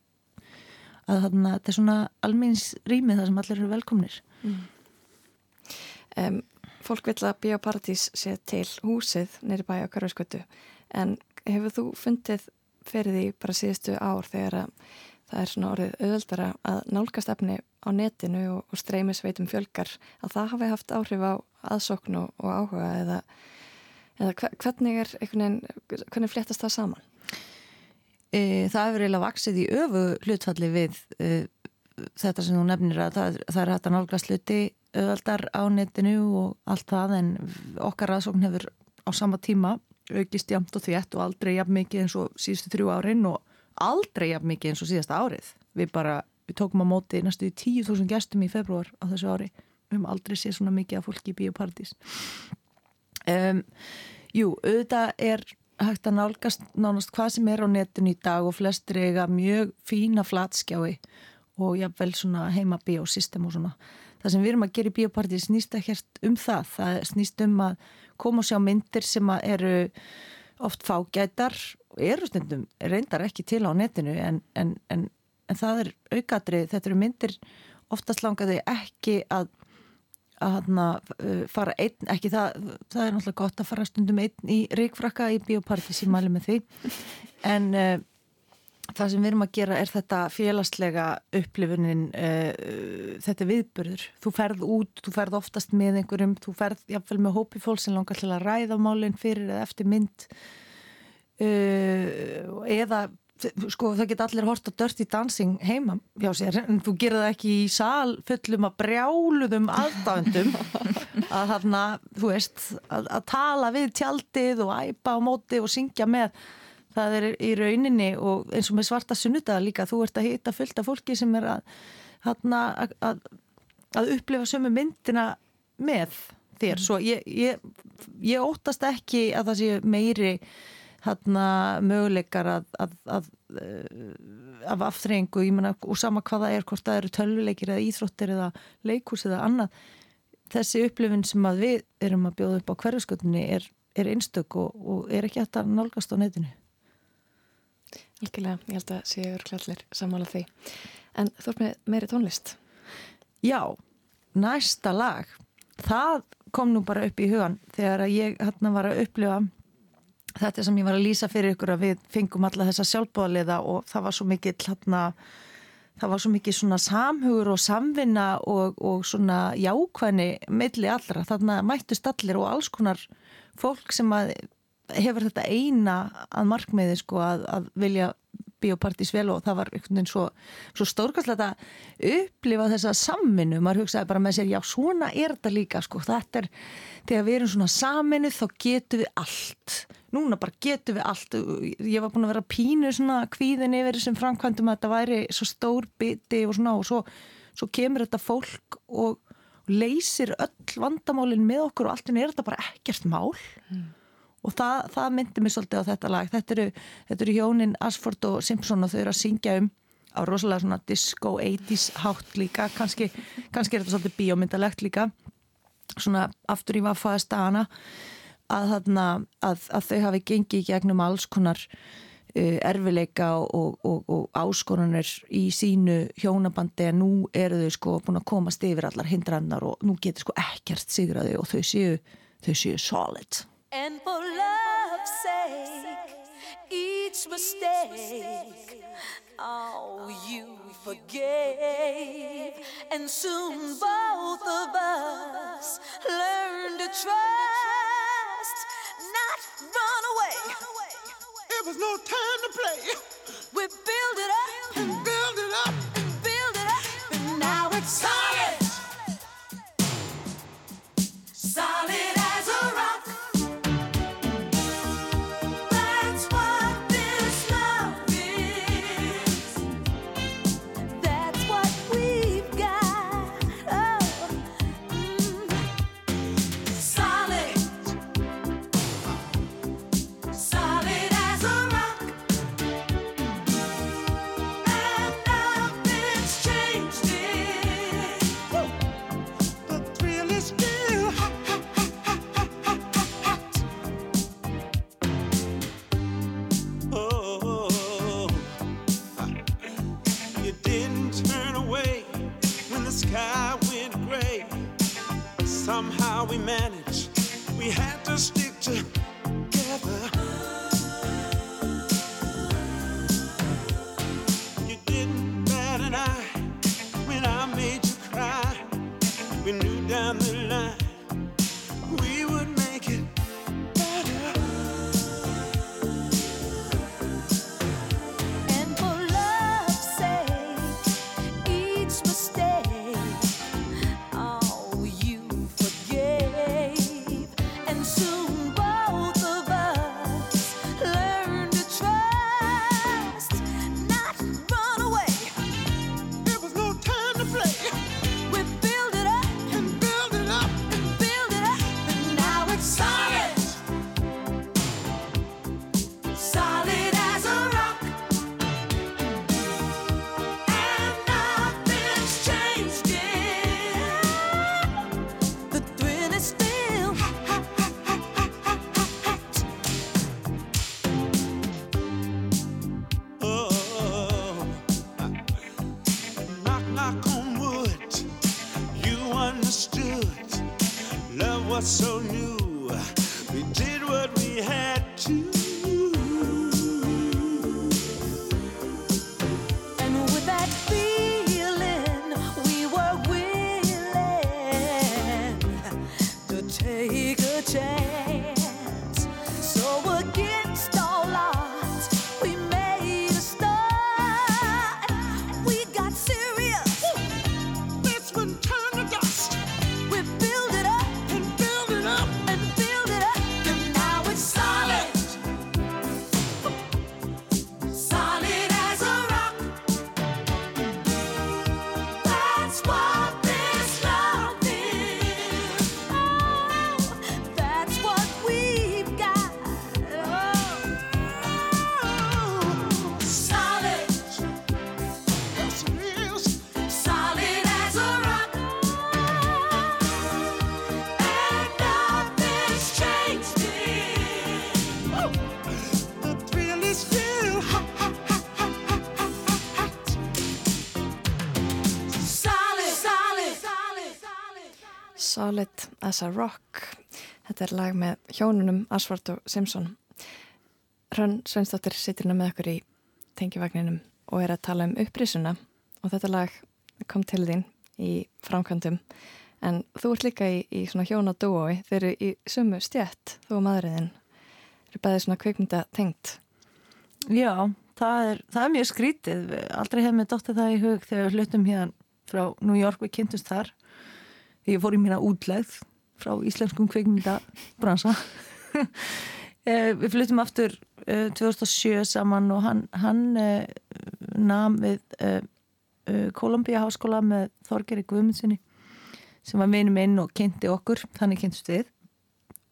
að hana, þetta er svona alminns rýmið þar sem allir eru velkomnir. Um, fólk vill að Bíóparadís sé til húsið neyri bæja á Karvæskötu en hefur þú fundið fyrir því bara síðustu ár þegar að það er svona orðið auðveldara að nálgast efni á netinu og, og streymisveitum fjölgar að það hafi haft áhrif á aðsókn og, áhuga eða, eða hve- hvernig er veginn, hvernig fléttast það saman? e, það hefur eiginlega vaksið í öfu hlutfalli við e, þetta sem þú nefnir að það, það er hægt að nálgast hluti auðvaldar á netinu og allt það en okkar aðsókn hefur á sama tíma aukist jamt og þétt og aldrei jafn mikið eins og síðustu þrjú árin og aldrei jafn mikið eins og síðasta árið. Við bara, við tókum á móti næstu í 10.000 gestum í februar á þessu ári. Við höfum aldrei séð svona mikið af fólki í biopartís um, Jú, auðvitað er hægt að nálgast nánast hvað sem er á netinu í dag og flestir eiga mjög fína flatskjái og jafnvel svona heima biosystem og svona. Það sem við erum að gera í biopartið snýst ekkert um það. Það snýst um að koma og sjá myndir sem að eru oft fágætar og eru stundum reyndar ekki til á netinu en, en, en, en það er aukatrið. Þetta eru myndir oftast langaði ekki að að hana, fara einn, ekki það það er náttúrulega gott að fara stundum einn í ríkfrakka í bioparti sem mæli með því en uh, það sem við erum að gera er þetta félagslega upplifunin uh, þetta viðburður. Þú ferð út, þú ferð oftast með einhverjum þú ferð jáfnvel með hópi fólk sem langar til að ræða málinn fyrir eða eftir mynd. Uh, eða sko það geta allir hort á Dirty Dancing heima hjá sér en þú gerir það ekki í sal fullum að brjáluðum aðdáðendum að þarna, þú veist að, að tala við tjaldið og æpa á móti og syngja með það er í rauninni og eins og með svarta sunnudaga líka, þú ert að hita fullt af fólki sem er að að, að, að upplifa sömu myndina með þér, svo ég, ég, ég óttast ekki að það sé meiri þarna möguleikar að, að, að, af menna, og sama hvað það er hvort það eru tölvuleikir eða íþróttir eða leikús eða annað. Þessi upplifin sem að við erum að bjóða upp á hverjaskötunni er, er einstök og, og er ekki hægt að nálgast á netinu Algjörlega, ég held að séu örklallir sammála því. En þú ert með meiri tónlist. Já, næsta lag það kom nú bara upp í hugan þegar að ég hérna var að upplifa þetta sem ég var að lýsa fyrir ykkur að við fengum alla þessa sjálfbóðaliða og það var svo mikill hérna það var svo mikið svona samhugur og samvinna og, og svona jákvæðni milli allra, þarna mættust allir og alls konar fólk sem að hefur þetta eina að markmiði sko að, að vilja biopartís vel og það var einhvern veginn svo, svo stórkastlega að upplifa þessa samvinnu, maður hugsaði bara með sér já svona er þetta líka sko. Þetta er, þegar við erum svona saminu þá getum við allt. Núna bara getum við allt. Ég var búin að vera pínu svona kvíðin yfir þessum framkvæmdum að þetta væri svo stór biti og svona og svo, svo kemur þetta fólk og leysir öll vandamálin með okkur og allt er þetta bara ekkert mál. Mm og það, það myndi mér svolítið á þetta lag. Þetta eru, þetta eru hjónin Asford og Simpson og þau eru að syngja um á rosalega svona disco 80s hátt líka. Kannski, kannski er þetta svolítið bíómyndalegt líka. Svona aftur í vaffaðast dagana að, þarna, að, að þau hafi gengið gegnum alls konar uh, erfileika og, og, og áskonunir í sínu hjónabandi en nú eru þau sko búin að komast yfir allar hindrannar og nú getur sko ekkert sigraði og þau séu, þau séu solid And for love's sake, each mistake, oh, you forgave. And soon both of us learn to trust, not run away. It was no time to play. We build it up And build it up. and build it up, and now it's solid. Solid somehow we manage. We had Love was so new. Solid as a Rock. Þetta er lag með hjónunum Asford og Simpson. Hrönn Sveinsdóttir situr hérna með okkur í tengivagninum og er að tala um upprisuna og þetta lag kom til þín í framkvæmdum en þú ert líka í, í svona hjón og dúoi þeir eru í sumu stjætt þú og maðurinn eru bæðið svona kvikmynda tengt Já, það er, það er mjög skrítið. Aldrei hef mér dóttið það í hug þegar við hlutum hérna frá New York, við kynntumst þar. Ég fór í mína útlegð frá íslenskum kveikmyndabransa. Eh, við flutum aftur eh, 2007 saman og hann, hann eh, nam við eh, eh, Columbia Háskóla með Þorgeri Guðmundssoni sem var vinur minn og kynnti okkur, þannig kynntust við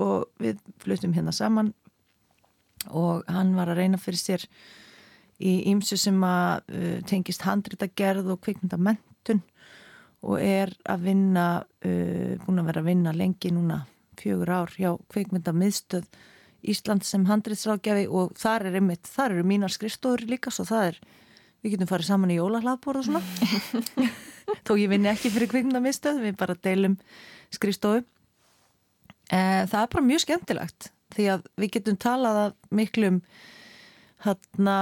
og við flutum hérna saman og hann var að reyna fyrir sér í ýmsu sem að tengist handritagerð og kvikmyndamenntun og er að vinna uh, búin að vera að vinna lengi núna fjögur ár hjá kvikmyndamiðstöð Ísland sem handritsráðgjafi og þar er einmitt, þar eru mínar skrifstofur líka svo það er, við getum farið saman í jólahlaðbor og svona. Þó ég vinni ekki fyrir kvikmyndamiðstöð við bara deilum skrifstofu. Eh, það er bara mjög skemmtilegt því að við getum talað að miklum hérna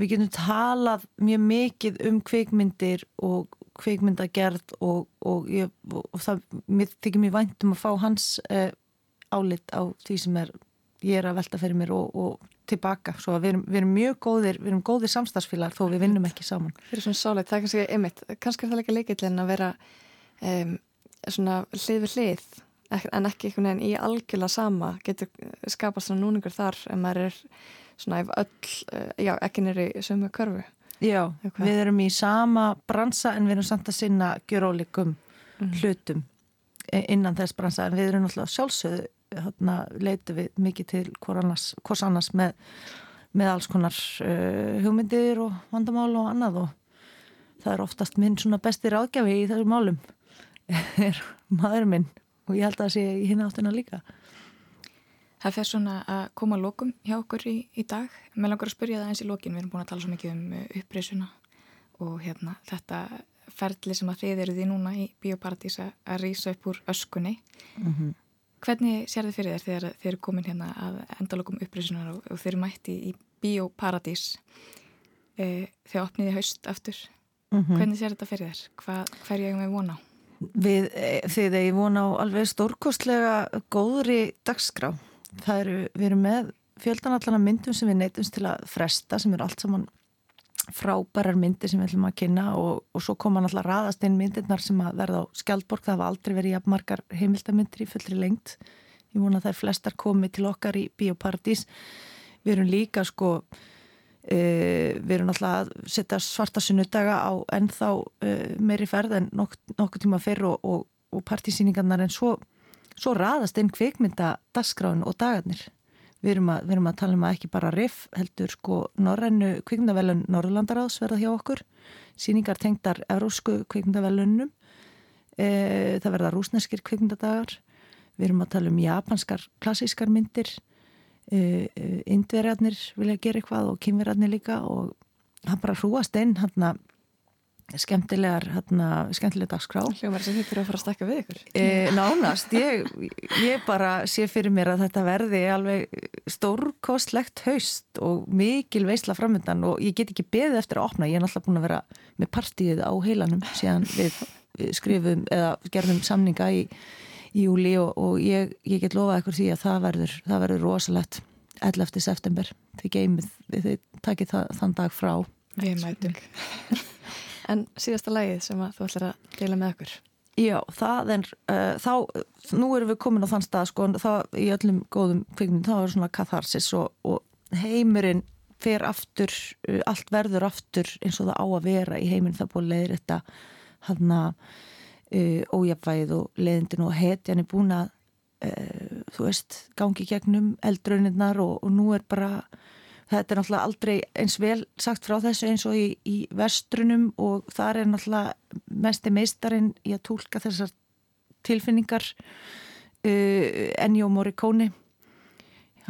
við getum talað mjög mikið um kvikmyndir og kvikmyndagerð og, og, ég, og það mér þykir mér vænt um að fá hans uh, álit á því sem er ég er að velta fyrir mér og, og tilbaka, svo að við erum, við erum mjög góðir við erum góðir samstagsfélagar þó við vinnum ekki saman. Fyrir svona solid, það er kannski einmitt, kannski er það líka leikillin að vera um, svona hlið við hlið en ekki einhvern veginn í algjörlega sama getur skapast svona núningur þar en maður er svona ef öll, uh, já, ekki nýri sömu körfu. Já, Ok. við erum í sama bransa en við erum samt að sinna gjörólikum hlutum e- innan þess bransa. En við erum náttúrulega sjálfsögðu hérna, leitum við mikið til hvor annars, hvors annars með, með alls konar uh, hugmyndir og vandamál og annað. Og það er oftast minn svona besti ráðgjafi í þessum málum. Er maður minn. Og ég held að það sé í hinna áttina líka Það fer svona að koma að lokum hjá okkur í, í dag. Mér langar að spyrja það eins í lokin, við erum búin að tala svo mikið um uh, uppreysuna og hérna þetta ferli sem að þið eruð í núna í Bíóparadís að rýsa upp úr öskunni. Mhm. Hvernig sér þið fyrir þér þegar þið eru komin hérna að endalokum upprýsunar og, og þið eru mætti í Bíóparadís e, þegar opniði haust aftur? Mhm. Hvernig sér þetta fyrir þér? Hva, hverju eigum við vona á? Við, eh, þið eigi vona á alveg stórkostlega góðri dagskrá. Það eru, við erum með fjöldanallana myndum sem við neytumst til að fresta sem eru allt saman frábærar myndir sem við ætlum að kynna og, og svo koma náttúrulega raðast inn myndirnar sem að verða á Skjaldborg. Það hafa aldrei verið jafnmargar heimildamindir í fullri lengt. Ég vona að þær flestar komi til okkar í Bíóparadís. Við erum líka sko Uh, við erum alltaf að setja svarta sunnudaga á ennþá uh, meiri ferð en nok nokkuð tíma fyrr og, og, og partísýningarnar en svo, svo raðast einn kvikmynda dagskráin og dagarnir. Við erum, að, við erum að tala um að ekki bara riff heldur sko norrænu kvikmyndavelun Norrlandaráðs verða hjá okkur síningar tengdar eurósku kvikmyndavelunum uh, það verða rúsneskir kvikmyndadagar við erum að tala um japanskar klassískar myndir uh, indverjarnir vilja gera eitthvað og kynverjarnir líka og hann bara hrúast inn hann skemmtilegar hann skemmtilega dagskrá Hljómar sem hittir að fara að stakka við ykkur e, Nánast, ég, ég bara sé fyrir mér að þetta verði alveg stórkostlegt haust og mikil veisla framöndan og ég get ekki beðið eftir að opna, ég er náttúrulega búin að vera með partíið á heilanum síðan við skrifum eða gerðum samninga í í júli og, og ég, ég get lofað ykkur því að það verður, það verður rosalegt 11. september þið geymið, þið takið það, þann dag frá Við mætum. En síðasta lagið sem þú ætlar að deila með okkur? Já, það er uh, þá, nú erum við komin á þann stað sko, það í öllum góðum kvikmynd þá er svona katharsis og, og heimurinn fer aftur uh, allt verður aftur eins og það á að vera í heiminn. Það búið leiðir þetta hann að uh, ójafvæð og leiðindin og hetjan er búin að þú veist, gangi gegnum eldrauninnar og, og nú er bara þetta er náttúrulega aldrei eins vel sagt frá þessu eins og í, í vestrunum og þar er náttúrulega mesti meistarinn í að tólka þessar tilfinningar uh, Ennio Morricone.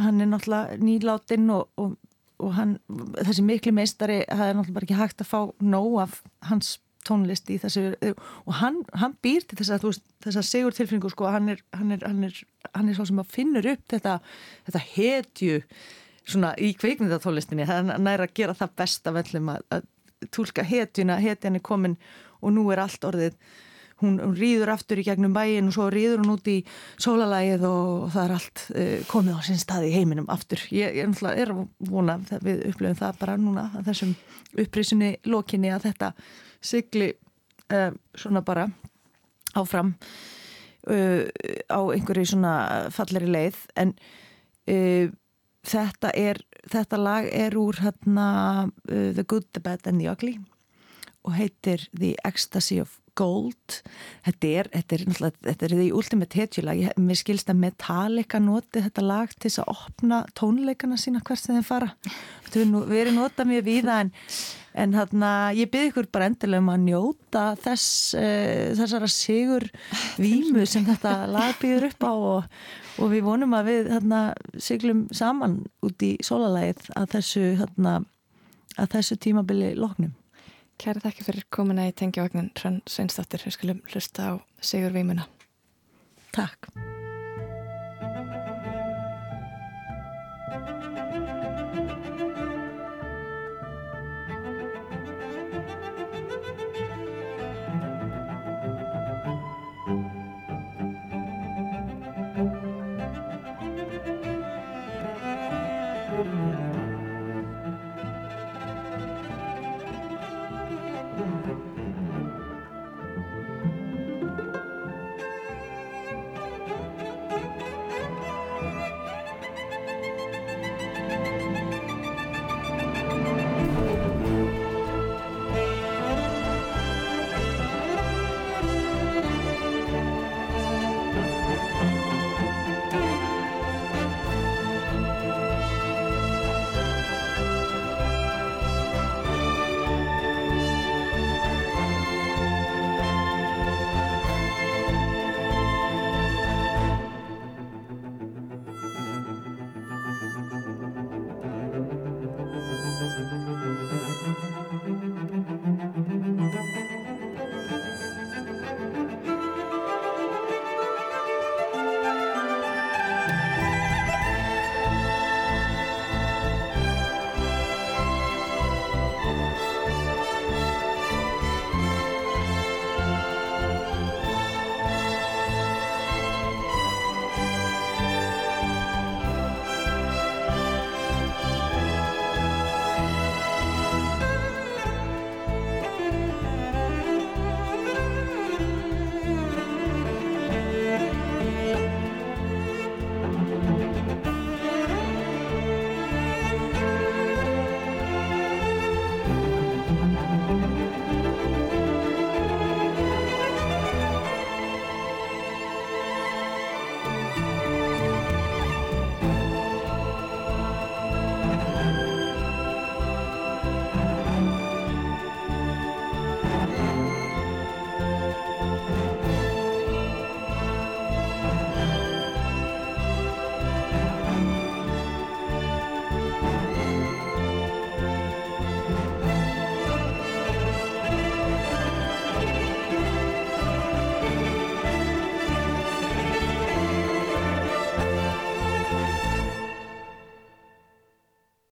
Hann er náttúrulega nýláttinn og, og, og hann, þessi mikli meistari það er náttúrulega ekki hægt að fá nóg af hans tónlist í þessu og hann, hann býr til þess að þess að segur tilfinningu sko hann er, hann er, hann er, hann er svo sem að finnur upp þetta, þetta hetju svona í kveikmyndatónlistinni hann næra að gera það besta vellum að, að tólka hetjuna, hetjan er komin og nú er allt orðið hún, hún rýður aftur í gegnum bæin og svo rýður hún út í sólalægið og það er allt uh, komið á sinn stað í heiminum aftur. Ég, ég er að vona við upplöfum það bara núna að þessum upprísunni lokinni að þetta sigli uh, svona bara áfram uh, á einhverju svona falleri leið en þetta er þetta lag er úr hérna The Good, The Bad and The Ugly og heitir The Ecstasy of Gold. Þetta er, þetta er, þetta er því ultimate hetjulag, mér skilst að Metallica noti þetta lag til þess að opna tónleikana sína hvert sem þeim fara. Við erum notað mjög víða en, en hérna ég byrði ykkur bara endilega um að njóta þess uh, þessara sigur vímu sem þetta lag byrður upp á og, og við vonum að við hérna siglum saman út í sólalægið að þessu hérna að þessu tímabili loknum Kæra þakki fyrir komuna í tengjavagnin Hrönn Sveinsdóttir. Við skulum hlusta á Sigur Vímuna. Takk.